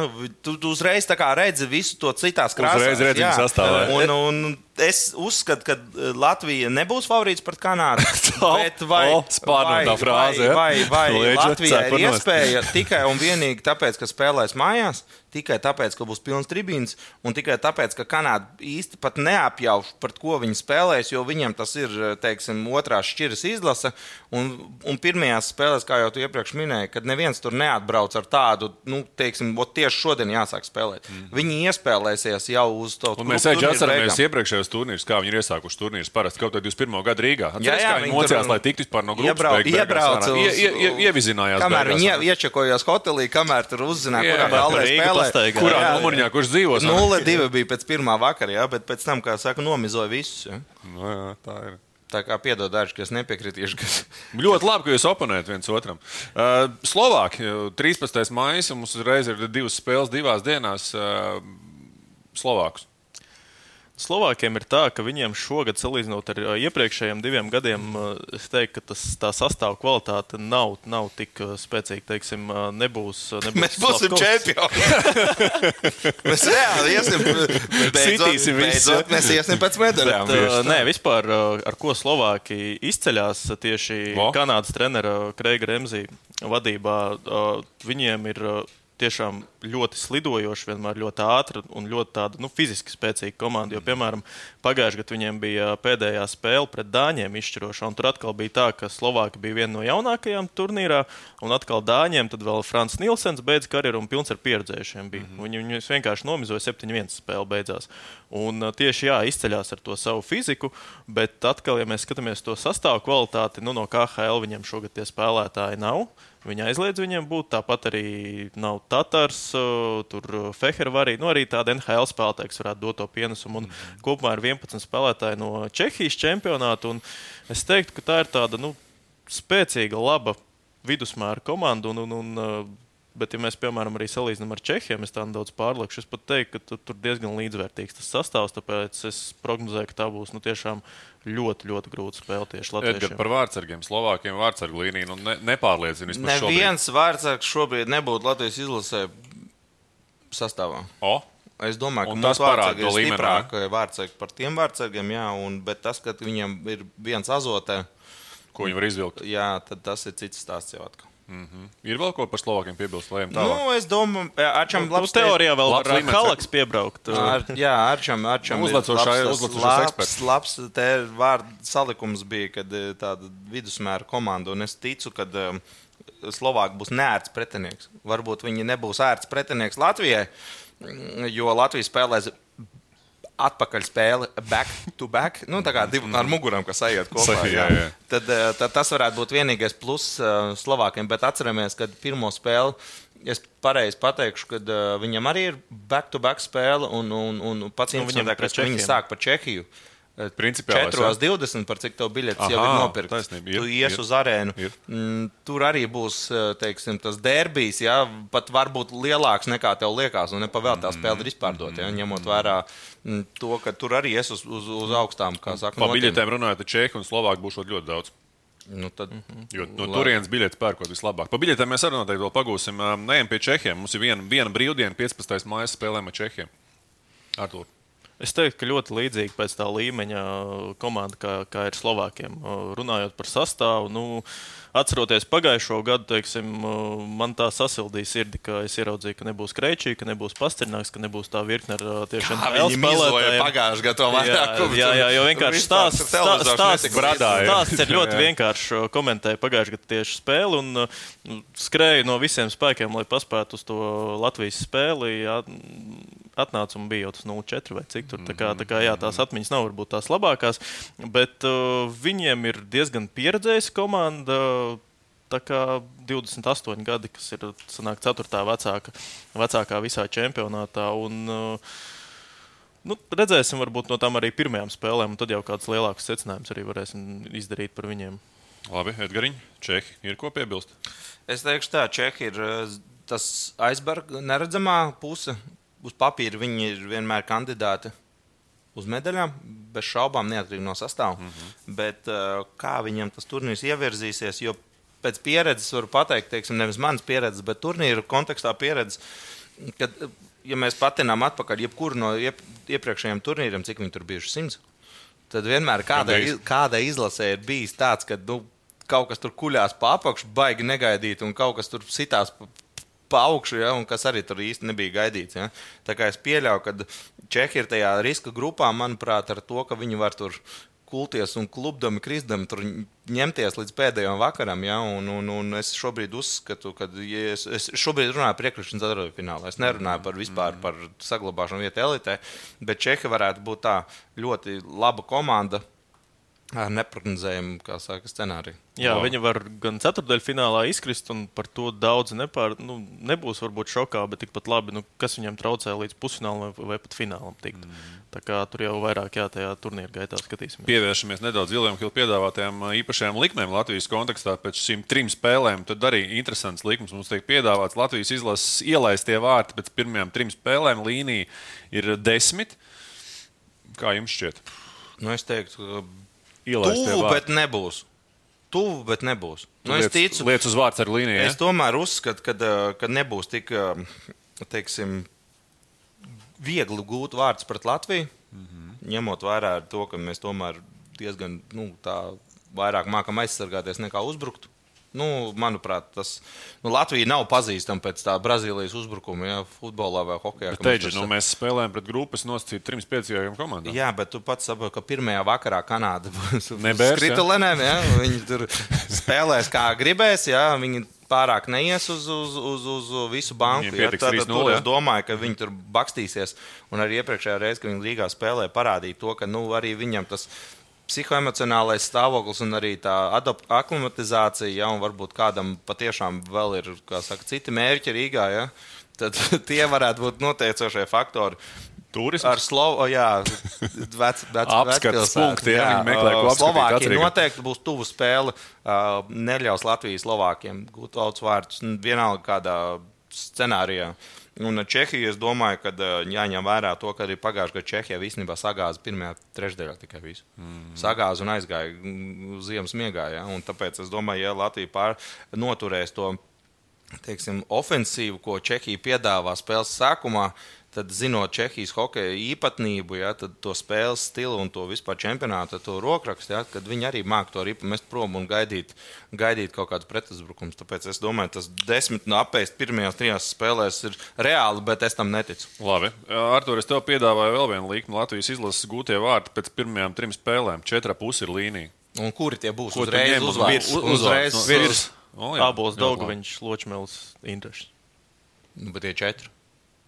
Speaker 3: tu, tu uzreiz redzi visu to citās krāsās.
Speaker 2: Uzreiz redzi viņa sastāvā.
Speaker 3: Un, un, es uzskatu, ka eh, Latvija nebūs favorīts pret Kanādu. *laughs*
Speaker 2: bet vai, oh, vai, frāze,
Speaker 3: vai, vai, vai Latvija ir iespēja tikai un vienīgi tāpēc, ka spēlēs mājās, tikai tāpēc, ka būs pilns tribīns, un tikai tāpēc, ka Kanāda īsti pat neapjauš, par ko viņi spēlēs, jo viņiem tas ir teiksim, otrās šķiras izlase. Un, un pirmajās spēlēs, kā jau tu iepriekš minēji, kad neviens tur neatbrauc ar tādu, nu, teiksim, tieši šodien jāsāk spēlēt. Mm. Viņi iespēlēsies jau uz to.
Speaker 2: Mēs atceramies iepriekšējos turnīrus, kā viņi ir iesākuši turnīrus parasti kaut kad 21. gada Rīgā. Atceries, jā, jā, viņi mocījās, lai tiktu vispār no grupas. Iebrauc, beig, iebrauc uz, ie, ie, ie, ievizinājās.
Speaker 3: Kamēr viņi ie, iečekojās hotelī, kamēr tur uzzināja, kurā vēlē spēlē.
Speaker 2: Kurā numuriņā, kurš dzīvos.
Speaker 3: 0-2 bija pēc pirmā vakara, jā, bet pēc tam, kā saka, nomizoja visus. Jā.
Speaker 2: No, nu jā, tā ir.
Speaker 3: Tā kā piedod daži, kas nepiekritīšu. Kas... *laughs*
Speaker 2: Ļoti labi, ka jūs oponējat viens otram. Uh, Slovāki 13. maija mums uzreiz ir divas spēles divās dienās. Uh, Slovākus.
Speaker 4: Slovākiem ir tā, ka viņiem šogad, salīdzinot ar iepriekšējiem diviem gadiem, es teiktu, ka tas, tā sastāvā kvalitāte nav, nav tik spēcīga. Teiksim, nebūs, nebūs
Speaker 3: mēs būsim čempioni. *laughs* mēs reāli iesim, beidzot, beidzot, mēs iesim pēc medaļām. Bet,
Speaker 4: nē, vispār ar ko Slovāki izceļas tieši Vo? Kanādas trenera Kreiga Remzī vadībā, viņiem ir tiešām ļoti slidojoša, vienmēr ļoti ātra un ļoti tāda, nu, fiziski spēcīga komanda. Jo, piemēram, pagājušajā gadā viņiem bija pēdējā spēle pret Dāņiem izšķiroša, un tur atkal bija tā, ka Slovākija bija viena no jaunākajām turnīrā, un atkal Dāņiem tad vēl Frans Nilsens beidza karjeru un pilns ar pieredzējušiem. Bija. Mm -hmm. Viņi viņus vienkārši nomizoja 7-1 spēle beidzās. Un tieši jā, izceļās ar to savu fiziku, bet atkal, ja mēs skatāmies to sastāvu kvalitāti, nu, no KHL viņiem šogad tie spēlētāji nav. Viņa aizliedz viņiem būt. Tāpat arī nav Tatars, tur Feher var arī, nu, arī tāda NHL spēlētāja, kas varētu dot to pienesumu. Un mm. kopumā ir 11 spēlētāji no Čehijas čempionāta. Es teiktu, ka tā ir tāda nu, spēcīga, laba vidusmēra komanda. Un, un, un, Bet, ja mēs, piemēram, arī salīdzinām ar Čehiem, es tādu daudz pārlikšu, es pat teiktu, ka tur diezgan līdzvērtīgs tas sastāvs. Tāpēc es prognozēju, ka tā būs nu, tiešām ļoti, ļoti grūta spēle tieši Latvijā.
Speaker 2: Edgar, par vārdsargiem, Slovākiem vārdsargu līniju nu, ne, nepārliecina.
Speaker 3: Neviens vārdsargs šobrīd nebūtu Latvijas izlasē sastāvā.
Speaker 2: O?
Speaker 3: Es domāju, ka tas parāda to līmeni. Stiprāk vārdsargi par tiem vārdsargiem, jā, un, bet tas, ka viņam ir viens azotē,
Speaker 2: ko viņi var izvilkt.
Speaker 3: Jā, tad tas ir cits stāsts jau atkal.
Speaker 2: Mm -hmm. Ir vēl ko par Slovākiem piebilst?
Speaker 3: Nu, es domāju, ka Arčam
Speaker 4: labs nu, teorijā vēl var Halaks piebraukt.
Speaker 3: Ar, jā, Arčam, Arčam
Speaker 2: nu, uzlecošais
Speaker 3: labs, labs te vārdu salikums bija, kad tāda vidusmēra komanda, un es ticu, ka Slovāki būs neērts pretinieks. Varbūt viņi nebūs ērts pretinieks Latvijai, jo Latvija spēlēs atpakaļ spēle, back to back, nu, tā kā divi ar mugurām, kas aiziet kopā. Jā, jā. Tad, eh, tad tas varētu būt vienīgais pluss uh, Slovākiem, bet atceramies, ka pirmo spēli. Es pareizi pateikšu, ka uh, viņam arī ir back-to-back -back spēle, un, un, un pats nu, viņam ir, ka viņi sāk par Čehiju. Uh,
Speaker 2: Principiāli
Speaker 3: 4,20 par cik tev biļetes jau ir nopirktas. Tu ies ir, uz arēnu. Ir. Mm, tur arī būs teiksim, tas derbijs, ja, pat varbūt lielāks nekā tev liekas, un ne pavēl tā spēle ir izpārdota. Ja, ņemot vērā mm, to, ka tur arī ies uz, uz, uz augstām. Saka,
Speaker 2: Par biļetēm runājot, Čehi un Slovāki būs ļoti daudz.
Speaker 3: Nu tad,
Speaker 2: mm -hmm. Jo no turienes biļetes pērkot vislabāk. Par biļetēm mēs arī noteikti vēl pagūsim. Neejam pie Čehiem. Mums ir viena, viena brīvdiena, 15. maija spēlēm ar Čehiem. Artur.
Speaker 4: Es teiktu, ka ļoti līdzīga pēc tā līmeņa komanda, kā, kā ir Slovākiem. Runājot par sastāvu, nu, atceroties pagājušo gadu, teiksim, man tā sasildīja sirdi, ka es ieraudzīju, ka nebūs Kreičī, ka nebūs Pasterņāks, ka nebūs tā virkne ar tiešām
Speaker 3: spēlētāju. Pagājušajā gadā vairāk.
Speaker 4: Jā, jā, jā, jo vienkārši stāsts, stāsts, stāsts, stāsts ir ļoti vienkāršs. Komentēju pagājušajā gadā tieši spēli un skrēju no visiem spēkiem, lai paspētu uz to Latvijas spēli. Jā, atnāca un bija jau tas 0,4 vai cik tur. Tā kā, tā kā jā, tās atmiņas nav varbūt tās labākās, bet uh, viņiem ir diezgan pieredzējusi komanda. Tā kā 28 gadi, kas ir sanāk, 4. vecāka, vecākā visā čempionātā. Un, uh, Nu, redzēsim, varbūt no tām arī pirmajām spēlēm, un tad jau kāds lielāks secinājums arī varēsim izdarīt par viņiem.
Speaker 2: Labi, Edgariņ, Čehi ir ko piebilst?
Speaker 3: Es teikšu, tā Čehi ir uh, tas aizberga neredzamā puse, uz papīra viņi ir vienmēr kandidāti uz medaļām, bez šaubām, neatkarīgi no sastāvā. Mm -hmm. Bet uh, kā viņam tas turnīrs ievirzīsies, jo pēc pieredzes varu pateikt, teiksim, nevis manas pieredzes, bet turnīra kontekstā pieredzes, kad, ja mēs patinām atpakaļ jebkuru no iep, iepriekšējiem turnīriem, cik viņi tur bijuši simts, tad vienmēr kādai, kādai izlasē ir bijis tāds, ka nu, kaut kas tur kuļās pa apakšu, baigi negaidīt, un kaut kas tur sitās pa augšu, ja, kas arī tur īsti nebija gaidīts. Ja. Tā kā es pieļauju, ka Čehija ir tajā riska grupā, manuprāt, ar to, ka viņi var tur kulties un klubdami, krisdami tur ņemties līdz pēdējiem vakaram. Ja? Un, un, un es šobrīd uzskatu, ka ja es, es šobrīd runāju par iekļūšanu ceturtajā Es nerunāju par vispār par saglabāšanu vietā elitē, bet Čehija varētu būt tā ļoti laba komanda ar neparedzējumu scenāriju.
Speaker 4: Jā, wow. viņi var gan ceturdaļfinālā izkrist, un par to daudz nepār, nu, nebūs varbūt šokā, bet tikpat labi, nu, kas viņiem traucē līdz pusfinālam vai, vai pat finālam tikt. Mm. Tā kā tur jau vairāk jā, tajā turnīra gaitā skatīsimies.
Speaker 2: Pievēršamies nedaudz Viljam Hilu piedāvātajām īpašajām likmēm Latvijas kontekstā pēc šīm trim spēlēm. Tad arī interesants likums mums tiek piedāvāts. Latvijas izlases ielaistie vārti pēc pirmajām trim spēlēm līnija ir desmit. Kā jums šķiet?
Speaker 3: Nu, es teiktu, ka Tuvu, bet nebūs. Tuvu, bet nebūs.
Speaker 2: Nu, es ticu, lietas uz vārds ar līniju.
Speaker 3: Es ja? tomēr uzskatu, ka, ka nebūs tik, teiksim, viegli gūt vārdus pret Latviju. Mm -hmm. Ņemot vērā to, ka mēs tomēr diezgan nu, vairāk mākam aizsargāties nekā uzbrukt. Nu, manuprāt, tas nu, Latvija nav pazīstama pēc tā Brazīlijas uzbrukuma, ja futbolā vai hokeja.
Speaker 2: Teģi, nu, mēs spēlējam pret grupas nosacītu trim spēcīgākām komandām.
Speaker 3: Jā, bet tu pats saproti, ka pirmajā vakarā Kanāda būs kritulenēm. Ja? Viņi tur spēlēs kā gribēs. Ja? Viņi pārāk neies uz, uz, uz, uz visu banku. Ja, tad, tur es domāju, ka viņi tur bakstīsies. Un arī iepriekšējā reizē, kad viņi līgā spēlē, parādīja to, ka nu, arī viņam tas psihoemocionālais stāvoklis un arī tā aklimatizācija, ja, varbūt kādam patiešām vēl ir saka, citi mērķi Rīgā, ja, tad *laughs* tie varētu būt noteicošie faktori.
Speaker 2: Turisms?
Speaker 3: Ar Slovu, jā, vec, vec, *laughs*
Speaker 2: apskates punkti, jā, viņi meklē, ko
Speaker 3: Slovākija noteikti būs tuvu spēle, neļaus Latvijas Slovākiem gūt daudz vārdus, vienalga kādā scenārijā. Uh, Un Čehija, es domāju, ka jāņem vērā to, ka arī pagājušajā gadā Čehija īstenībā sagāza pirmajā trešdaļā tikai visu. Mm. Sagāza un aizgāja uz ziemas miegā. Ja? Un tāpēc es domāju, ja Latvija pār, noturēs to teiksim, ofensīvu, ko Čehija piedāvā spēles sākumā, tad zinot Čehijas hokeja īpatnību, ja, to spēles stilu un to vispār čempionātu, to rokrakstu, ja, kad viņi arī māk to ripu mest prom un gaidīt, gaidīt kaut kādus pretuzbrukumus. Tāpēc es domāju, tas desmit no apēst pirmajās trijās spēlēs ir reāli, bet es tam neticu.
Speaker 2: Labi. Artur, es tev piedāvāju vēl vienu līkumu. Latvijas izlases gūtie vārti pēc pirmajām trim spēlēm. Četra pusi ir līnija.
Speaker 3: Un kuri tie būs? Ko uzreiz uzvārds.
Speaker 2: Uz, uzreiz.
Speaker 4: Uz, virs. Abos Daugaviņš, Ločmēls, Interests.
Speaker 3: Nu, bet tie četri.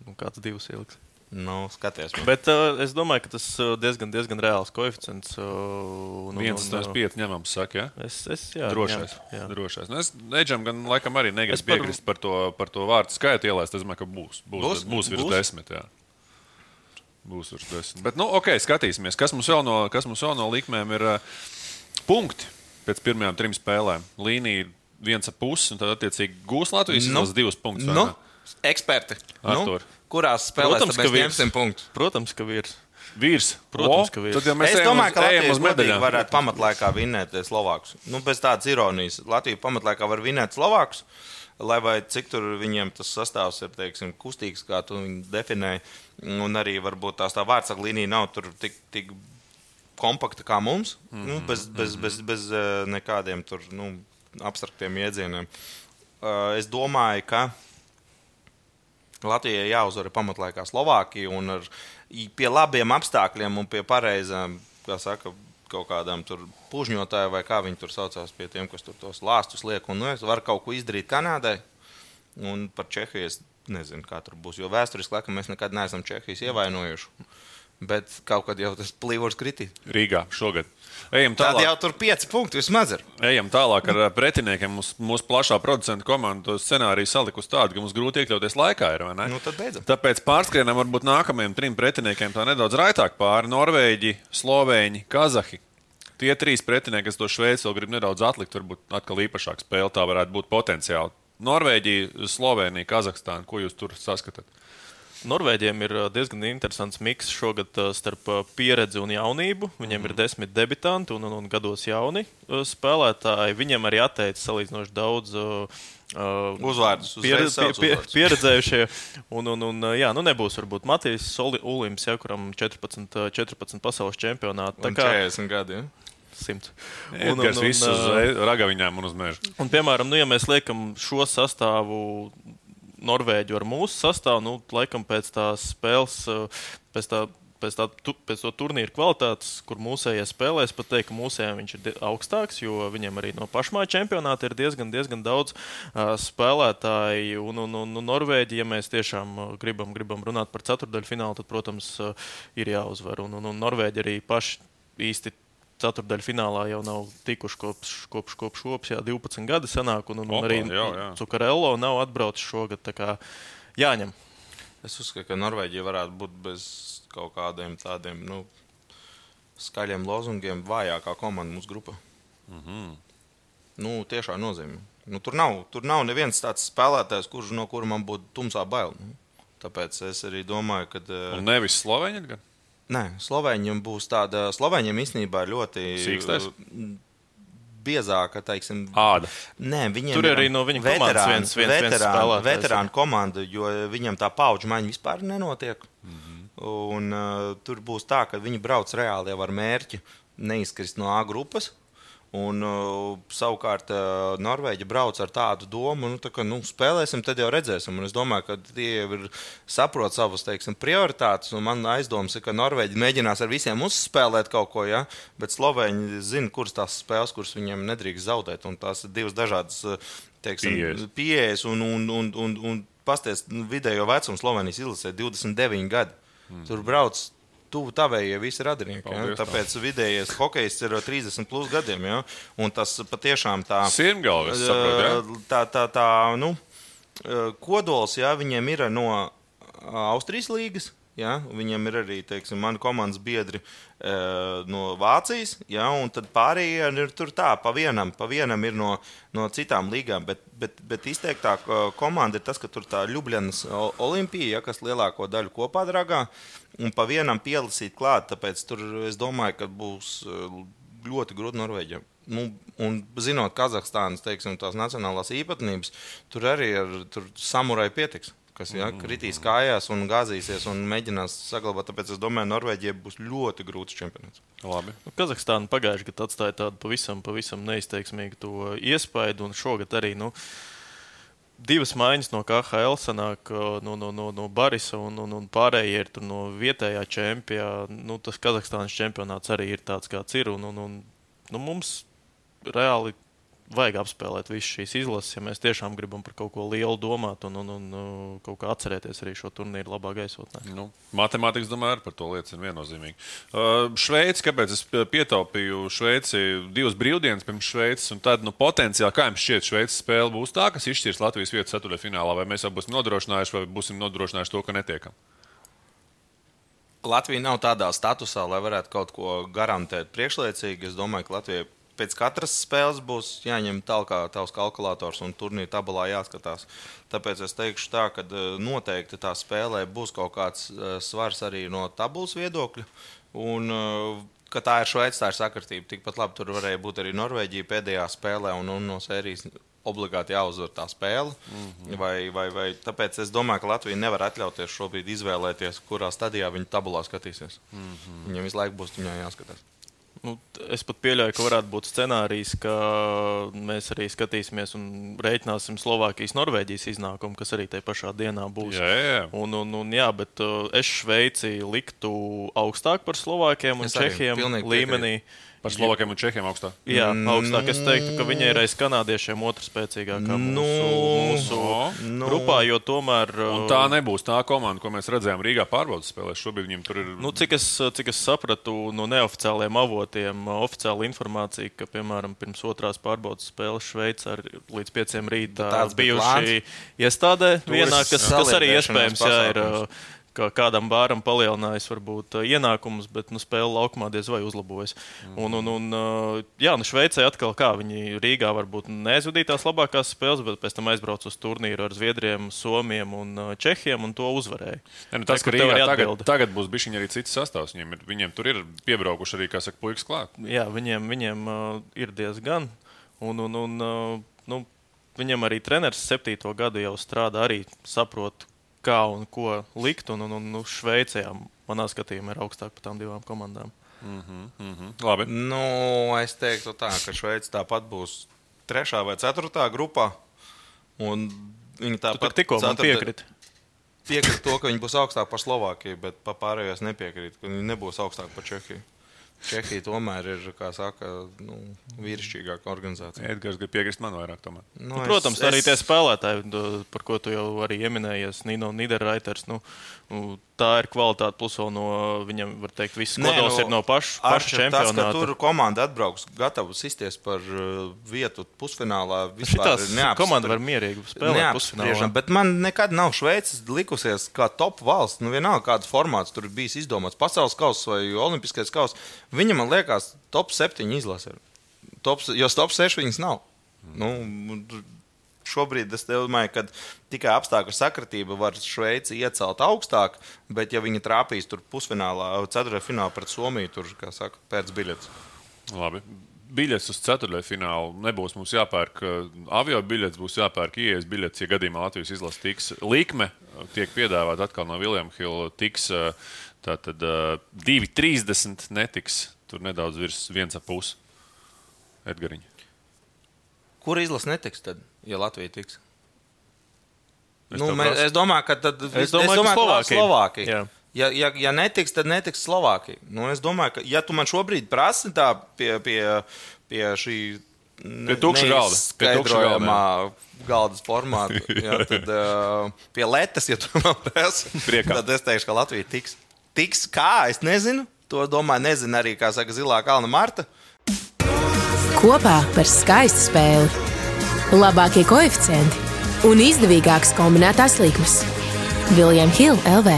Speaker 4: Nu, kāds divs ieliks.
Speaker 3: Nu, skaties,
Speaker 4: man. Bet uh, es domāju, ka tas ir uh, diezgan, diezgan reāls koeficients.
Speaker 2: Uh, Viens no pieciem ņemams, saka, ja?
Speaker 4: Es, es, jā,
Speaker 2: drošais. Jā, jā. drošais. Nu, es Neģam gan laikam arī negribu par... piekrist par to, par to vārdu skaitu ielaist. Es domāju, ka būs. Būs, būs, būs virs būs? desmit. Jā. Būs virs desmit. Bet, nu, ok, skatīsimies, kas mums vēl no, kas mums vēl no likmēm ir uh, punkti pēc pirmajām trim spēlēm. Līnija viens ap pusi, un tad attiecīgi gūs Latvijas nu, divus punktus.
Speaker 3: Nu, eksperti. Artur. Nu, kurās spēlēs Protams, mēs ņemsim punktus?
Speaker 4: Protams, ka virs.
Speaker 2: Vīrs.
Speaker 4: Protams, ka vīrs.
Speaker 3: Tad, ja es domāju, ka Latvija uz medaļām varētu pamatlaikā vinēt Slovākus. Nu, bez tādas ironijas. Latvija pamatlaikā var vinēt Slovākus. Lai vai cik tur viņiem tas sastāvs ir teiksim, kustīgs, kā tu viņu definēji, un arī varbūt tās tā vārdsaka līnija nav tik, tik kompakta kā mums, mm -hmm. nu, bez, bez, bez, bez, bez eh, nekādiem tur, nu, abstraktiem iedzieniem. Uh, es domāju, ka Latvijai jāuzvar pamatlaikā Slovākija un ar, pie labiem apstākļiem un pie pareizām, kā saka, kaut kādām pužņotājiem, vai kā viņi tur saucās, pie tiem, kas tur tos lāstus liek. Un, nu, es varu kaut ko izdarīt Kanādai. Un par Čehiju es nezinu, kā tur būs. Jo vēsturiski laikam mēs nekad neesam Čehijas ievainojuši. Bet kaut kad jau tas plīvurs kritīs.
Speaker 2: Rīgā šogad. Ejam tālāk.
Speaker 3: Tad jau tur pieci punkti vismaz ir.
Speaker 2: Ejam tālāk ar pretiniekiem. Mums, mūsu plašā producentu komanda to scenāriju salikusi tādu, ka mums grūti iekļauties laikā. Ir,
Speaker 3: nu,
Speaker 2: Tāpēc pārskrienam varbūt nākamajiem trim pretiniekiem tā nedaudz raitāk pāri - Norvēģi, Slovēņi, Kazahi. Tie trīs pretinieki, kas to Šveici vēl grib nedaudz atlikt, varbūt atkal īpašāk spēle, tā varētu būt potenciāli. Norvēģija, Slovenija, Kazahstāna. Ko jūs tur saskatāt?
Speaker 4: Norvēģiem ir diezgan interesants miks šogad starp pieredzi un jaunību. Viņiem mm. ir desmit debitanti un, un, un gados jauni spēlētāji. Viņiem arī atteicis salīdzinoši daudz.
Speaker 3: Uh, Uzvārdus,
Speaker 4: pieredz, pie, pie, *laughs* pieredzējušie. Un, un, un, jā, nu nebūs varbūt Matīs Ulimps, ja, kuram 14, 14 pasaules čempionāti.
Speaker 3: Tā kā 40 gadi. Ja?
Speaker 4: Simts.
Speaker 2: Un, visu uz ragaviņām un uz meža.
Speaker 4: Un, piemēram, nu, ja mēs liekam šo sastāvu Norvēģu ar mūsu sastāvu, nu, laikam pēc tās spēles, pēc tā pēc, tā, tu, pēc to turnīra kvalitātes, kur mūsējie spēlēs, pat teikt, ka mūsējiem viņš ir augstāks, jo viņam arī no pašmāja čempionāta ir diezgan, diezgan daudz uh, spēlētāju. Un, un, un, un Norvēģija, ja mēs tiešām gribam, gribam runāt par ceturdaļu finālu, tad, protams, uh, ir jāuzvar. Un, un, un Norvēģi arī paši īsti ceturdaļu finālā jau nav tikuši kopš, kopš, kopš opas, jā, 12 gadi senāk, un, un, un arī Cukarello nav atbraucis šogad. Jāņem.
Speaker 3: Es uzskatu, ka Norvēģija varētu būt bez kaut kādiem tādiem nu, skaļiem lozungiem vājākā komanda mūsu grupā. Mm -hmm. nu, tiešā nozīmē. Nu, tur, nav, tur nav neviens tāds spēlētājs, kurš no kura man būtu tumsā bail. Nu. Tāpēc es arī domāju, ka.
Speaker 2: Un nevis Slovēņi. Gan?
Speaker 3: Nē, Slovēņiem būs tāda. Slovēņiem īstenībā ir ļoti.
Speaker 2: Sīkstais?
Speaker 3: biezāka, teiksim,
Speaker 2: āda.
Speaker 3: Nē, viņiem
Speaker 4: tur ir arī no viņa komandas viens, viens,
Speaker 3: veterānu,
Speaker 4: viens
Speaker 3: veterānu komanda, jo viņam tā paudžu maiņa vispār nenotiek. Mm -hmm. Un, uh, tur būs tā, ka viņi brauc reāli jau ar mērķi neizkrist no A grupas. Un, uh, savukārt, uh, Norvēģi brauc ar tādu domu, nu, tā ka nu, spēlēsim, tad jau redzēsim. Un es domāju, ka tie jau ir saprot savas teiksim, prioritātes. Man aizdomas ir, ka Norvēģi mēģinās ar visiem uzspēlēt kaut ko, ja? bet Slovēņi zina, kuras tās spēles, kuras viņiem nedrīkst zaudēt. Un tās ir divas dažādas teiksim, pieejas. Un, un, un, un, un pasties, nu, vidējo vecumu Slovenijas izlasē 29 gadi. Mm. Tur brauc tuvu tavējie visi radinieki. Ja? Tāpēc tā. vidējais hokejs ir 30 plus gadiem. Ja? Un tas patiešām tā
Speaker 2: Sirmgalvis, saprot, ja?
Speaker 3: tā, tā, tā, nu, kodols, ja viņiem ir no Austrijas līgas. Ja? Viņam ir arī teiksim, mani komandas biedri e, no Vācijas, ja? un tad pārējie ir tur tā, pa vienam, pa vienam ir no, no citām līgām. Bet, bet, bet izteiktā komanda ir tas, ka tur tā Ljubljanas Olimpija, ja, kas lielāko daļu kopā dragā, un pa vienam pielasīt klāt. Tāpēc tur es domāju, ka būs ļoti grūti Norvēģiem. Nu, un zinot Kazahstānas teiksim, nacionālās īpatnības, tur arī ar samurai pietiks kas ja, kritīs kājās un gāzīsies un mēģinās saglabāt. Tāpēc es domāju, Norvēģijai būs ļoti grūts čempionāts.
Speaker 2: Labi.
Speaker 4: Nu, Kazahstāna pagājušajā gadā atstāja tādu pavisam, pavisam neizteiksmīgu iespaidu, un šogad arī. Nu, Divas maiņas no KHL sanāk no, no, no, no Barisa un, un, un pārējie ir no vietējā čempionāta. Nu, tas Kazahstānas čempionāts arī ir tāds, kāds ir. Un, un, un, nu, mums reāli vajag apspēlēt visas šīs izlases, ja mēs tiešām gribam par kaut ko lielu domāt un, un, un, un kaut kā atcerēties arī šo turnīru labā gaisotnē.
Speaker 2: Nu, matemātikas, domāju, par to liecina viennozīmīgi. Uh, Šveici, kāpēc es pietaupīju Šveici divas brīvdienas pirms Šveices, un tad nu, potenciāli, kā jums šķiet, Šveices spēle būs tā, kas izšķirs Latvijas vietu ceturtajā finālā, vai mēs jau būsim nodrošinājuši, vai būsim nodrošinājuši to, ka netiekam?
Speaker 3: Latvija nav tādā statusā, lai varētu kaut ko garantēt priekšlaicīgi. Es domāju, ka Latvijai pēc katras spēles būs jāņem tālāk tavs kalkulators un turnīra tabulā jāskatās. Tāpēc es teikšu tā, ka e, noteikti tā spēlē būs kaut kāds e, svars arī no tabulas viedokļa. Un, e, ka tā ir Šveice, tā ir sakritība. Tikpat labi tur varēja būt arī Norvēģija pēdējā spēlē un, un no sērijas obligāti jāuzvar tā spēle. Mm -hmm. vai, vai, vai, tāpēc es domāju, ka Latvija nevar atļauties šobrīd izvēlēties, kurā stadijā viņa tabulā skatīsies. Mm -hmm. Viņam visu laiku būs jāskatās.
Speaker 4: Nu, es pat pieļauju, ka varētu būt scenārijs, ka mēs arī skatīsimies un rēķināsim Slovākijas-Norvēģijas iznākumu, kas arī tajā pašā dienā būs.
Speaker 2: Jā, jā.
Speaker 4: Un, un, un, jā bet uh, es Šveici liktu augstāk par Slovākiem un Čehiem līmenī. Piekrīt.
Speaker 2: Par Slovakiem un Čehiem augstāk.
Speaker 4: Jā, mm, augstāk. Es teiktu, ka viņi ir aiz kanādiešiem otrā spēcīgākā
Speaker 3: nu,
Speaker 4: mūsu, mūsu nu, grupā, jo tomēr.
Speaker 2: Un tā nebūs tā komanda, ko mēs redzējām Rīgā pārbaudas spēlēs. Šobrīd viņiem tur ir.
Speaker 4: Nu, cik, es, cik es sapratu no neoficiāliem avotiem, oficiāla informācija, ka, piemēram, pirms otrās pārbaudas spēles Šveicā līdz pieciem rītā bijuši iestādē vienā, kas, kas arī iespējams jā, ir ka kādam bāram palielinājis varbūt ienākumus, bet nu, spēle laukumā diez vai uzlabojas. Mm. Un, un, un, jā, nu Šveicē atkal kā viņi Rīgā varbūt neaizvadīja tās labākās spēles, bet pēc tam aizbrauca uz turnīru ar Zviedriem, Somiem un Čehiem un to uzvarēja.
Speaker 2: Ne, nu, tas, ka Rīgā tagad, tagad būs bijis arī cits sastāvs, viņiem, ir, viņiem tur ir piebraukuši arī, kā saka, puikas klāt.
Speaker 4: Jā, viņiem, viņiem uh, ir diezgan. Un, un, un, uh, nu, viņam arī treneris septīto gadu jau strādā, arī saprot, kā un ko likt. Un, un, un nu, Šveicē, manā skatījumā, ir augstāk par tām divām komandām.
Speaker 2: Mm -hmm, mm -hmm. Labi.
Speaker 3: Nu, es teiktu, tā, ka Šveice tāpat būs trešā vai ceturtā grupā. Viņi tāpat
Speaker 4: tikko ceturta... piekrita.
Speaker 3: Piekrīt to, ka viņi būs augstāk par Slovākiju, bet par pārējos nepiekrīt, ka viņi nebūs augstāk par Čehiju. Čehija tomēr ir, kā saka, nu, vīrišķīgāka organizācija.
Speaker 2: Edgars grib piekrist man vairāk. Tomēr.
Speaker 4: Nu, nu, protams, es, arī tie spēlētāji, par ko tu jau arī pieminējies, Nino Niderreiters. Nu, nu, tā ir kvalitāte. Plus vēl no viņam, var teikt, viss kodols nu, ir no paša paš čempionāta. Tas,
Speaker 3: tur komanda atbrauks gatava sisties par uh, vietu pusfinālā. *laughs* Šitās
Speaker 4: komanda var mierīgi spēlēt pusfinālā.
Speaker 3: Bet man nekad nav Šveices likusies kā top valsts. Nu, vienalga, kāds formāts tur bijis izdomāts. Pasaules kausa vai olimpiskais kausa. Viņa man liekas top 7 izlase. Top, jo top 6 viņas nav. Nu, šobrīd es domāju, ka tikai apstākļu sakritība var Šveici iecelt augstāk, bet ja viņi trāpīs tur pusfinālā, ceturtajā pret Somiju, tur, saka, pēc biļetes.
Speaker 2: Labi. Biļetes uz ceturtajfinālu nebūs mums jāpērk. Avio biļetes būs jāpērk ielas biļetes, ja gadījumā Latvijas izlase tiks. Likme tiek piedāvāta atkal no Viljama Hila. Tiks tātad 2,30 netiks tur nedaudz virs 1,5 Edgariņa.
Speaker 3: Kur izlase netiks tad? ja Latvija tiks? Es, nu, mēs, es domāju, ka tad
Speaker 4: es domāju, es domāju, ka
Speaker 3: Slovākija. Slovākija. Ja, ja, ja netiks, tad netiks Slovākija. Nu, es domāju, ka, ja tu man šobrīd prasi tā pie, pie, pie šī
Speaker 2: Pie tukša galda. Pie tukša galda.
Speaker 3: Galdas formāta. *laughs* Jā, tad uh, pie letes, ja tu man prasi. Tad es teikšu, ka Latvija tiks. Tiks kā, es nezinu. To domāju, nezinu arī, kā saka Zilā Kalna Marta.
Speaker 7: Kopā par skaistu spēli labākie koeficienti un izdevīgākas kombinētās likmes. Viljams Hilde LV.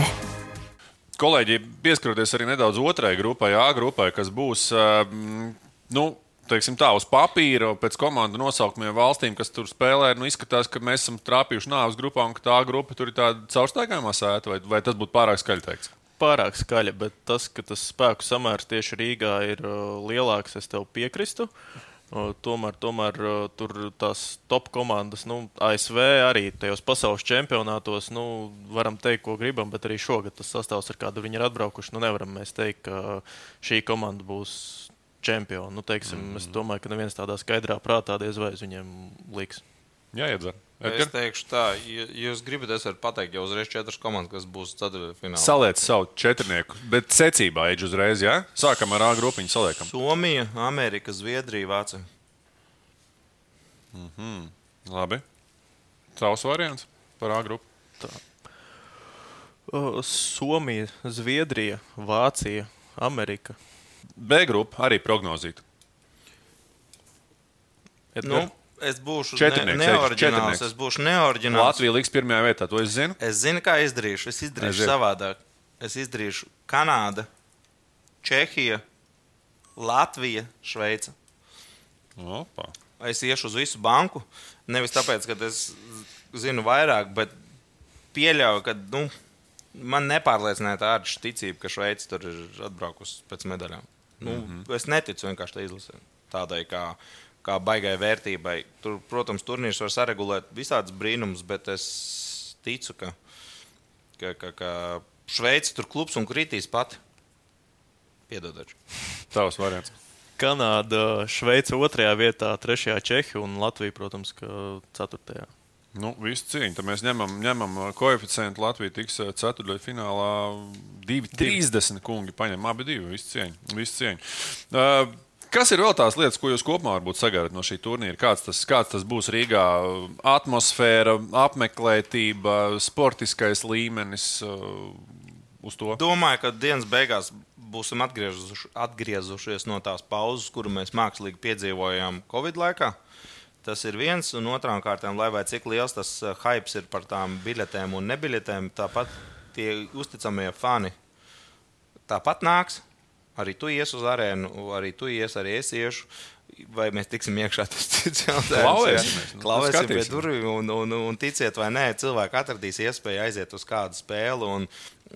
Speaker 2: Kolēģi, pieskaroties arī nedaudz otrai grupai, A grupai, kas būs. Uh, nu, teiksim, tā, uz papīra, pēc komandu nosaukumiem valstīm, kas tur spēlē, nu, izskatās, ka mēs esam trāpījuši nāves grupā un ka tā grupa tur ir tāda caurstaigājumā sēta, vai, vai tas būtu pārāk skaļi teikts?
Speaker 4: Pārāk skaļi, bet tas, ka tas spēku samērs tieši Rīgā ir uh, lielāks, es tev piekrītu. Tomēr, tomēr tur tās top komandas, nu, ASV arī tajos pasaules čempionātos, nu, varam teikt, ko gribam, bet arī šogad tas sastāvs, ar kādu viņi ir atbraukuši, nu, nevaram mēs teikt, ka šī komanda būs čempioni. Nu, teiksim, mm. Es domāju, ka neviens tādā skaidrā prātā diez vai uz viņiem liks.
Speaker 2: Jā, iedzer.
Speaker 3: Es teikšu, tā, ja jūs gribat, es varu pateikt, jau uzreiz četras komandas, kas būs ceturtfinālā.
Speaker 2: Saliec savu četrnieku, bet secībā eģi uzreiz, jā? Ja? Sākam ar A grupiņu, saliekam.
Speaker 3: Somija, Amerika, Zviedrija, Vācija.
Speaker 2: Mm -hmm. Labi. Savs variants par A grupu. Tā.
Speaker 4: Somija, Zviedrija, Vācija, Amerika.
Speaker 2: B grupa arī prognozīt.
Speaker 3: Edgar? Nu, Es būšu ne, neoriģināls. Es būšu neoriģināls.
Speaker 2: Latvija liks pirmajā vietā, to es zinu.
Speaker 3: Es zinu, kā izdarīšu. Es izdarīšu Aiziet. savādāk. Es izdarīšu Kanāda, Čehija, Latvija, Šveice.
Speaker 2: Opa.
Speaker 3: Es iešu uz visu banku. Nevis tāpēc, ka es zinu vairāk, bet pieļauju, ka nu, man nepārliecināja tā ārša ticība, ka Šveice tur ir atbraukusi pēc medaļām. Nu, mm -hmm. Es neticu vienkārši tai izlasē. Tādai kā kā baigai vērtībai. Tur, protams, turnīrs var saregulēt visādus brīnumus, bet es ticu, ka, ka, ka, ka Šveice tur klubs un kritīs pati. Piedodiet.
Speaker 2: Tavs variants.
Speaker 4: Kanāda, Šveice otrajā vietā, trešajā Čehija un Latvija, protams, ceturtajā.
Speaker 2: Nu, visu cieņu. Tad mēs ņemam, ņemam koeficientu. Latvija tiks ceturtajā finālā 2,30 kungi. Paņem abi divi. Visu cieņu. Visu cieņu. Uh, Kas ir vēl tās lietas, ko jūs kopumā sagaidat no šī turnīra? Kāds tas, kāds tas būs Rīgā? Atmosfēra, apmeklētība, sportiskais līmenis uh, uz to?
Speaker 3: Domāju, ka dienas beigās būsim atgriezuši, atgriezušies no tās pauzes, kuru mēs mākslīgi piedzīvojām Covid laikā. Tas ir viens, un otrām kārtām, lai vai cik liels tas uh, hype ir par tām biļetēm un nebiļetēm, tāpat tie uzticamie fani tāpat nāks. Arī tu ies uz arēnu, arī tu ies, arī es iešu. Vai mēs tiksim iekšā, tas ir *laughs* cits jautājums.
Speaker 2: Klausīsimies
Speaker 3: pie durvīm, un, un, un ticiet vai nē, cilvēki atradīs iespēju aiziet uz kādu spēli. Un,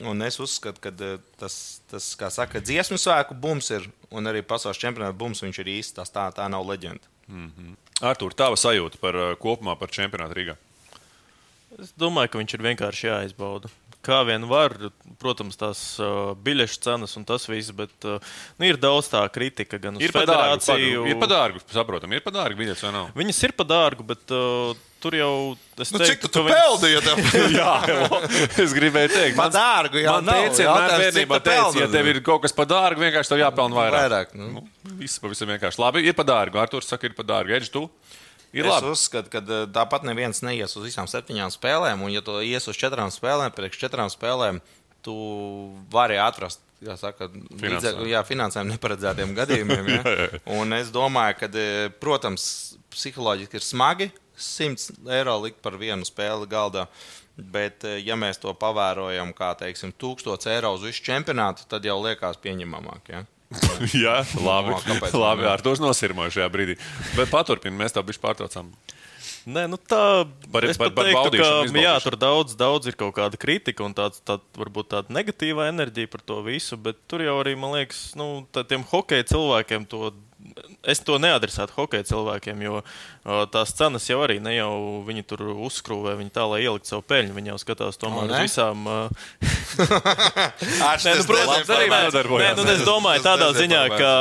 Speaker 3: un es uzskatu, ka eh, tas, tas, kā saka, dziesmu svēku bums ir, un arī pasaules čempionāta bums, viņš ir īsts. Tas tā, tā nav leģenda.
Speaker 2: Artur, tava sajūta par uh, kopumā par čempionātu Rīgā?
Speaker 4: Es domāju, ka viņš ir vienkārši jāizbauda. Kā vien var, protams, tās uh, biļešu cenas un tas viss, bet uh, nu, ir daudz tā kritika gan uz
Speaker 2: Ir
Speaker 4: federāciju.
Speaker 2: ir par dārgu, saprotam, ir par dārgu biļets vai nav?
Speaker 4: Viņas ir par dārgu, bet uh, tur jau. es
Speaker 8: Nu,
Speaker 4: teiktu,
Speaker 8: cik tu,
Speaker 4: ka
Speaker 8: tu
Speaker 4: viņas-
Speaker 8: peldīji? *laughs*
Speaker 2: Jā, es gribēju teikt,
Speaker 3: Par dārgu jau
Speaker 2: man
Speaker 3: nav.
Speaker 2: teica,
Speaker 3: cik
Speaker 2: bērnībā teica, ja tev ir kaut kas par dārgu, vienkārši tev jāpelna vairāk.
Speaker 3: Vairāk, nu.
Speaker 2: Nu, viss pavisam vienkārši. Labi, ir par dārgu. Arturs saka, ir par dārgu. Edž, tu? Ir
Speaker 3: Es
Speaker 2: labi.
Speaker 3: uzskatu, ka eh, tāpat neviens neies uz visām septiņām spēlēm, un, ja tu ies uz četrām spēlēm, priekš četrām spēlēm, tu vari atrast. kā Saka, līdzekļu, jā, finansējumu neparedzētiem gadījumiem. Ja? *laughs* Un es domāju, ka, eh, protams, psiholoģiski ir smagi 100 eiro likt par vienu spēli galdā. Bet, eh, ja mēs to pavērojam kā teiksim, 1000 eiro uz visu čempionātu, tad jau liekas pieņemamāk. Ja? *laughs*
Speaker 2: Jā, labi.
Speaker 3: No,
Speaker 2: labi
Speaker 3: ne?
Speaker 2: Arturs nosirmoja šajā brīdī. Bet paturpini, mēs tā bišķi pārtraucām.
Speaker 4: Nē, nu tā
Speaker 2: Par-
Speaker 4: es
Speaker 2: par- par
Speaker 4: teiktu, ka, jā, tur daudz, daudz ir kaut kāda kritika un tāds, tād, varbūt tāda negatīva enerģija par to visu, bet tur jau arī, man liekas, nu, tā- tiem hokeja cilvēkiem to. Es to neadresētu hokeja cilvēkiem, jo tās cenas jau arī ne jau viņi tur uzskrūvē, viņi tā, lai ielikt savu peļņu. Viņi jau skatās tomēr uz visām. *laughs*
Speaker 3: Nē,
Speaker 4: nu, protams, arī
Speaker 2: nodarbojās.
Speaker 4: Nē, nu, es domāju, tādā ziņā, ka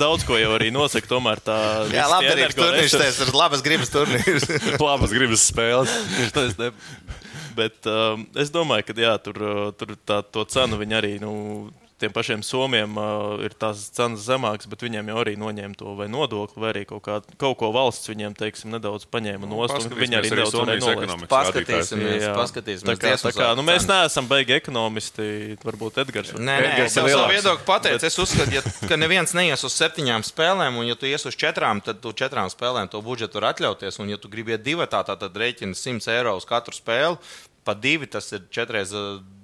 Speaker 4: daudz ko jau arī nosaka tomēr tā.
Speaker 3: Jā, arī turnīrs. Tas ir labas gribas turnīrs. *laughs*
Speaker 2: Labas gribas spēles.
Speaker 4: Bet um, es domāju, ka jā, tur, tur tā, to cenu viņi arī. Nu, Tiem pašiem somiem uh, ir tās cenas zemākas, bet viņiem jau arī noņēma to vai nodokli, vai arī kaut, kā, kaut ko valsts viņiem, teiksim, nedaudz paņēma no ostas. Viņi arī nedaudz nolaist.
Speaker 3: Paskatīsimies,
Speaker 4: Jā.
Speaker 3: paskatīsimies.
Speaker 4: Tā kā, tā kā, nu, mēs neesam baigi ekonomisti, varbūt Edgars.
Speaker 3: Nē, nē,
Speaker 2: Edgars
Speaker 3: es
Speaker 2: ir lielāks.
Speaker 3: viedokli pateicu. Es uzskatu, ja, ka neviens neies uz septiņām spēlēm, un ja tu ies uz četrām, tad tu četrām spēlēm to budžetu var atļauties. Un, ja tu gribi iet divatā, tad rēķini 100 eiro uz katru spēli. Pa divi tas ir 4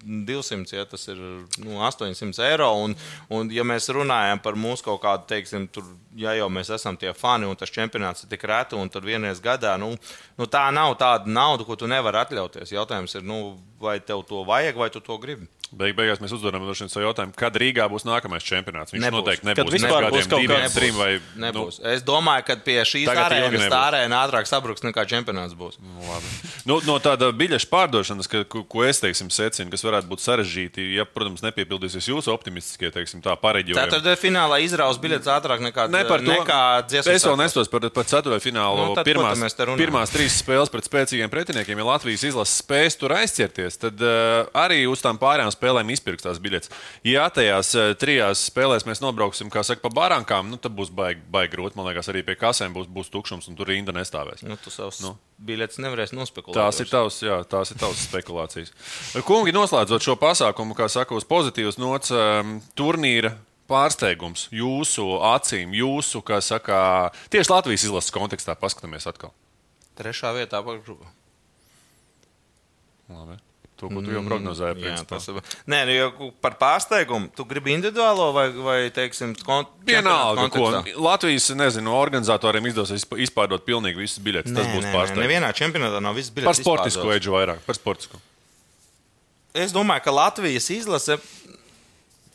Speaker 3: 200, ja tas ir nu, 800 eiro. Un, un, ja mēs runājam par mūsu kaut kādu, teiksim, tur, ja jau mēs esam tie fani un tas čempionāts ir tik reti un tur vienreiz gadā, nu, nu tā nav tāda nauda, ko tu nevari atļauties. Jautājums ir, nu, vai tev to vajag, vai tu to gribi.
Speaker 2: Beig, beigās mēs uzdodam savu jautājumu, kad Rīgā būs nākamais čempionāts. Viņš
Speaker 3: Nebūs.
Speaker 2: noteikti
Speaker 4: Kad
Speaker 2: nebūs.
Speaker 4: vispār
Speaker 2: pēc
Speaker 4: būs kaut kāds-
Speaker 2: trim vai
Speaker 3: Nebūs. Nu, es domāju, ka pie šīs arēnas tā arēna ātrāk sabruks nekā čempionāts būs.
Speaker 2: Nu, no tāda biļešu pārdošanas, ka, ko, ko es teiksim, secinu, kas varētu būt sarežģīti, ja, protams, nepiepildīsies jūsu optimistiskie teiksim, tā pareģojumi.
Speaker 3: Ceturtajā finālā izraus biļetes ātrāk nekā,
Speaker 2: Ne par to.
Speaker 3: nekā dziesmu.
Speaker 2: es vēl nestos par, par ceturto finālu.
Speaker 3: Nu, tad
Speaker 2: pirmās, pirmās trīs spēles pret spēcīgiem pretiniekiem, ja Latvijas izlases spējas tur aizķerties, tad uh, arī uz tām pārējām spēlēm izpirks tās biļetes. Ja tajās uh, trijās spēlēs mēs nobrauksim, kā saka, pa barankām, nu, tad būs baigi baig grūti. Man liekas, arī pie kasēm būs, būs tukšums un tur rinda nestāvēs.
Speaker 3: Nu, tu savus
Speaker 2: Nu.
Speaker 3: biļetes nevarēsi nospekulēt.
Speaker 2: Tās ir tavas, jā, tās ir tavas spekulācijas. Kungi, noslēdzot šo pasākumu, kā saka, uz pozitīvas nots, um, turnīra pārsteigums jūsu acīm, jūsu, kā saka, tieši Latvijas izlases kontekstā paskatāmies atkal.
Speaker 3: Trešā vietā apakšgrupā.
Speaker 2: Labi. To, ko tu jau prognozēji,
Speaker 3: Mm, Jā, tas ir. Nē, nu, jau par pārsteigumu. Tu gribi individuālo vai, vai teiksim, kont
Speaker 2: Vienalga, ko? Latvijas nezinu, organizatoriem izdosies izpārdot pilnīgi visas biļetes. Tas
Speaker 3: Nē,
Speaker 2: būs
Speaker 3: nē, nē,
Speaker 2: pārsteigums.
Speaker 3: Nevienā čempionātā nav viss biļetes.
Speaker 2: Par sportisku eģu vairāk, par sportisku.
Speaker 3: Es domāju, ka Latvijas izlase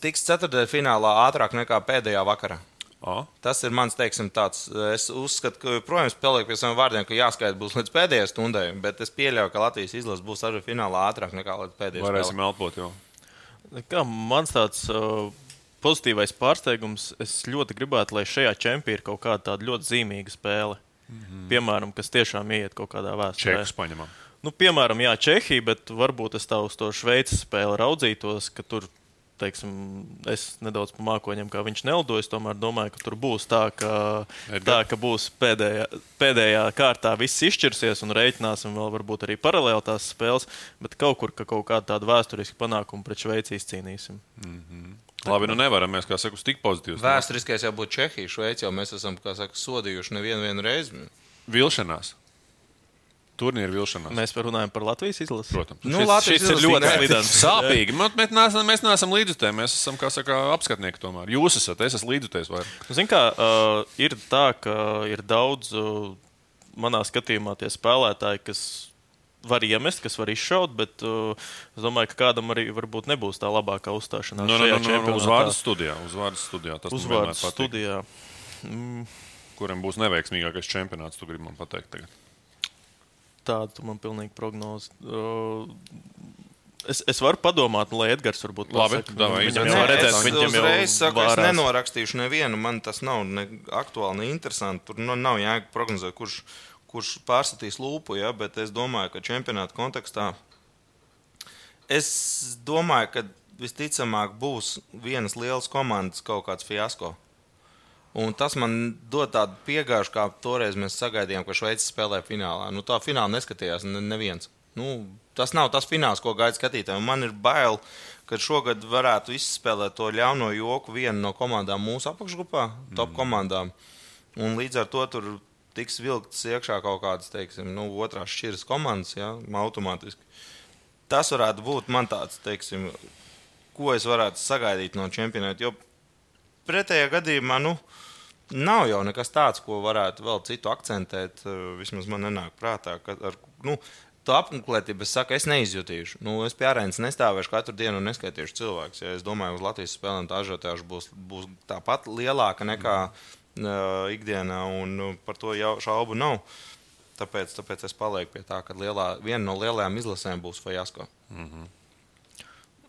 Speaker 3: tiks ceturtajā finālā ātrāk nekā pēdējā vakarā.
Speaker 2: O,
Speaker 3: Tas ir mans, teiksim, tāds. Es uzskatu, ka, protams, paliek pie saviem vārdiem, ka jāskaita būs līdz pēdējai stundai, bet es pieļauju, ka Latvijas izlase būs arī finālā ātrāk nekā līdz pēdējai
Speaker 2: varēsim
Speaker 3: stundai.
Speaker 2: elpot jau.
Speaker 4: Kā mans tāds uh, pozitīvais pārsteigums, es ļoti gribētu, lai šajā čempionā ir kaut kāda tāda ļoti zīmīga spēle. Mm -hmm. Piemēram, kas tiešām iet kaut kādā vēsturē.
Speaker 2: Čekus paņemam.
Speaker 4: Nu, piemēram, jā, Čehija, bet varbūt es tā uz to Šveices spēli raudzītos, ka tur, teiksim, es nedaudz pa mākoņiem, kā viņš nelidoja. Es tomēr domāju, ka tur būs tā, ka,
Speaker 2: Edgar?
Speaker 4: tā, ka būs pēdējā, pēdējā kārtā viss izšķirsies un rēķināsim vēl varbūt arī paralēli tās spēles, bet kaut kur ka kaut kādu tādu vēsturisku panākumu pret Šveici izcīnīsim.
Speaker 2: Labi, nu nevaram mēs, kā saka, tik pozitīvs.
Speaker 3: Vēsturiskais jau būtu Čehija, Šveice, jau mēs esam, kā saka, sodījuši nevienu vienu reizi.
Speaker 2: Vilšanās. Turnīra vilšanās.
Speaker 4: Mēs runājam par Latvijas izlasi.
Speaker 2: Protams.
Speaker 3: Nu,
Speaker 4: šis,
Speaker 3: Latvijas
Speaker 4: šis ir ļoti slidens. *laughs*
Speaker 2: Sāpīgi. Man- Bet neesam, mēs neesam līdzutēji. Mēs esam, kā saka, apskatnieki tomēr. Jūs esat, es esmu līdzutējs vairāk.
Speaker 4: Ziniet, kā uh, ir tā, ka ir daudz uh, manā skatījumā tie spēlētāji, kas var iemest, kas var izšaut, bet uh, es domāju, ka kādam arī varbūt nebūs tā labākā uzstāšanās.
Speaker 2: No, no,
Speaker 4: šajā
Speaker 2: no, no,
Speaker 4: čempionātā.
Speaker 2: uzvārdu studijā. Uzvārdu studijā. Tas patīk.
Speaker 4: studijā. Mm,
Speaker 2: Kuram būs neveiksmīgākais čempionāts, tu gribi man pateikt tagad.
Speaker 4: Tāda man pilnīgi prognoze. Uh, Es, es varu padomāt, lai Edgars varbūt
Speaker 2: Labi, davai,
Speaker 4: viņam jau
Speaker 3: es
Speaker 4: viņam jau
Speaker 3: uzreiz saku, es nenorakstīšu nevienu. Man tas nav ne aktuāli, ne interesanti. Tur nu, nav jēga prognozēt, kurš, kurš pārstatīs lūpu. Ja? Bet es domāju, ka čempionāta kontekstā es domāju, ka visticamāk būs vienas lielas komandas kaut kāds fiasko. Un tas man dod tādu piegājušu, kā toreiz mēs sagaidījām, ka Šveice spēlē finālā. Nu, tā finālā neskatījās ne, neviens. Nu, tas nav tas fināls, ko gaida skatītāji. Man ir bail, ka šogad varētu izspēlēt to ļauno joku viena no komandām mūsu apakšgrupā, top komandām. Un līdz ar to tur tiks vilktas iekšā kaut kādas, teiksim, nu, otrās šķiras komandas, ja, automātiski. Tas varētu būt man tāds, teiksim, ko es varētu sagaidīt no čempionāta. Pretējā gadījumā, nu, nav jau nekas tāds, ko varētu vēl citu akcentēt. eh, Vismaz man nenāk prātā, ka ar nu, to apmeklētību es saku, es neizjutīšu. Nu, es pie arēnas nestāvēšu katru dienu un neskaitīšu cilvēkus. Ja es domāju, uz Latvijas spēlēm tā ažiotāža būs, būs tāpat lielāka nekā uh, ikdienā, un nu, par to jau šaubu nav. Tāpēc, tāpēc es palieku pie tā, ka lielā, viena no lielajām izlasēm būs Fajasko.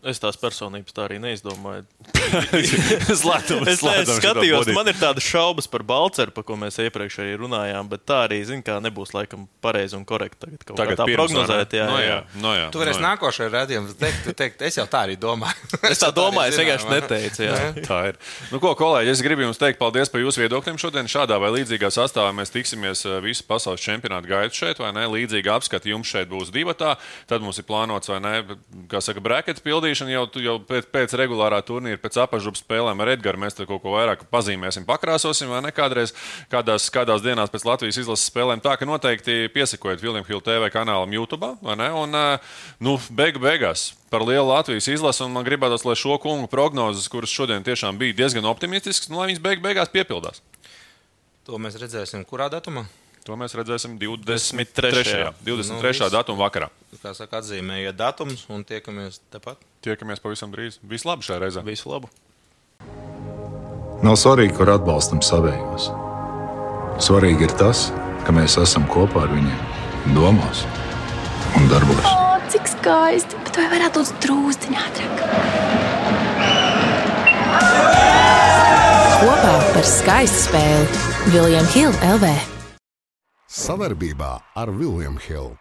Speaker 4: Es tās personības tā arī neizdomāju. *laughs*
Speaker 2: Slēdzam,
Speaker 4: Es, es skatījos, man ir tādas šaubas par Balceru, par ko mēs iepriekš arī runājām, bet tā arī, zin, kā nebūs laikam pareizi un korekti tagad kaut
Speaker 2: Tagad
Speaker 4: kā tā prognozēt. Jā,
Speaker 2: No,
Speaker 4: jā.
Speaker 2: jā, no, jā,
Speaker 3: Tu varēsi
Speaker 2: no, jā.
Speaker 3: nākošajā redzējumā teikt, tu teikt, es jau tā arī domāju. *laughs*
Speaker 4: Es tā *laughs*
Speaker 3: jau
Speaker 4: domāju, es vienkārši neteicu. Jā.
Speaker 2: Tā ir. Nu, ko, kolēģi, es gribu jums teikt paldies par jūsu viedokļiem. Šodien šādā vai līdzīgā sastāvā mēs tiksimies eh, visu pasaules čempionātu gaidu šeit, vai ne? Līdzīga apskata jums šeit būs divatā. Tad mums ir plānots, vai ne, kā saka, brackets pildīšana jau, jau pēc, pēc regulārā turnīra, pēc apakšgrupas spēlēm ar Edgars. Mēs tur kaut ko vairāk pazīmēsim, pakrāsosim, vai ne? Kādreiz, kādās, kādās dienās pēc Latvijas izlases spēlēm. Tā ka noteikti piesakojiet Vilnius Hill TV kanālam YouTube? Un, eh, nu, beigu beigās par lielu Latvijas izlasi, un man gribētos, lai šo kungu prognozes, kuras šodien tiešām bija diezgan optimistiskas, nu, lai viņas beig beigās piepildās.
Speaker 3: To mēs redzēsim, kurā datumā.
Speaker 2: To mēs redzēsim 23.
Speaker 4: 23..
Speaker 2: 23.
Speaker 3: Nu,
Speaker 2: datuma vakarā.
Speaker 3: Kā saka, atzīmējiet datumus un tiekamies tepat.
Speaker 2: Tiekamies pavisam drīz. Vislabāk šajā reizē.
Speaker 4: Visu labu!
Speaker 5: Nav svarīgi, kur atbalstam savējos. Svarīgi ir tas, ka mēs esam kopā ar viņiem, domās un darbos.
Speaker 6: O, cik skaisti! Bet vai varētu būt drūztiņā ātrāk?
Speaker 7: Kopā par skaistu spēli Viljams Hilde LV.
Speaker 1: Saverbība ar William Hilu.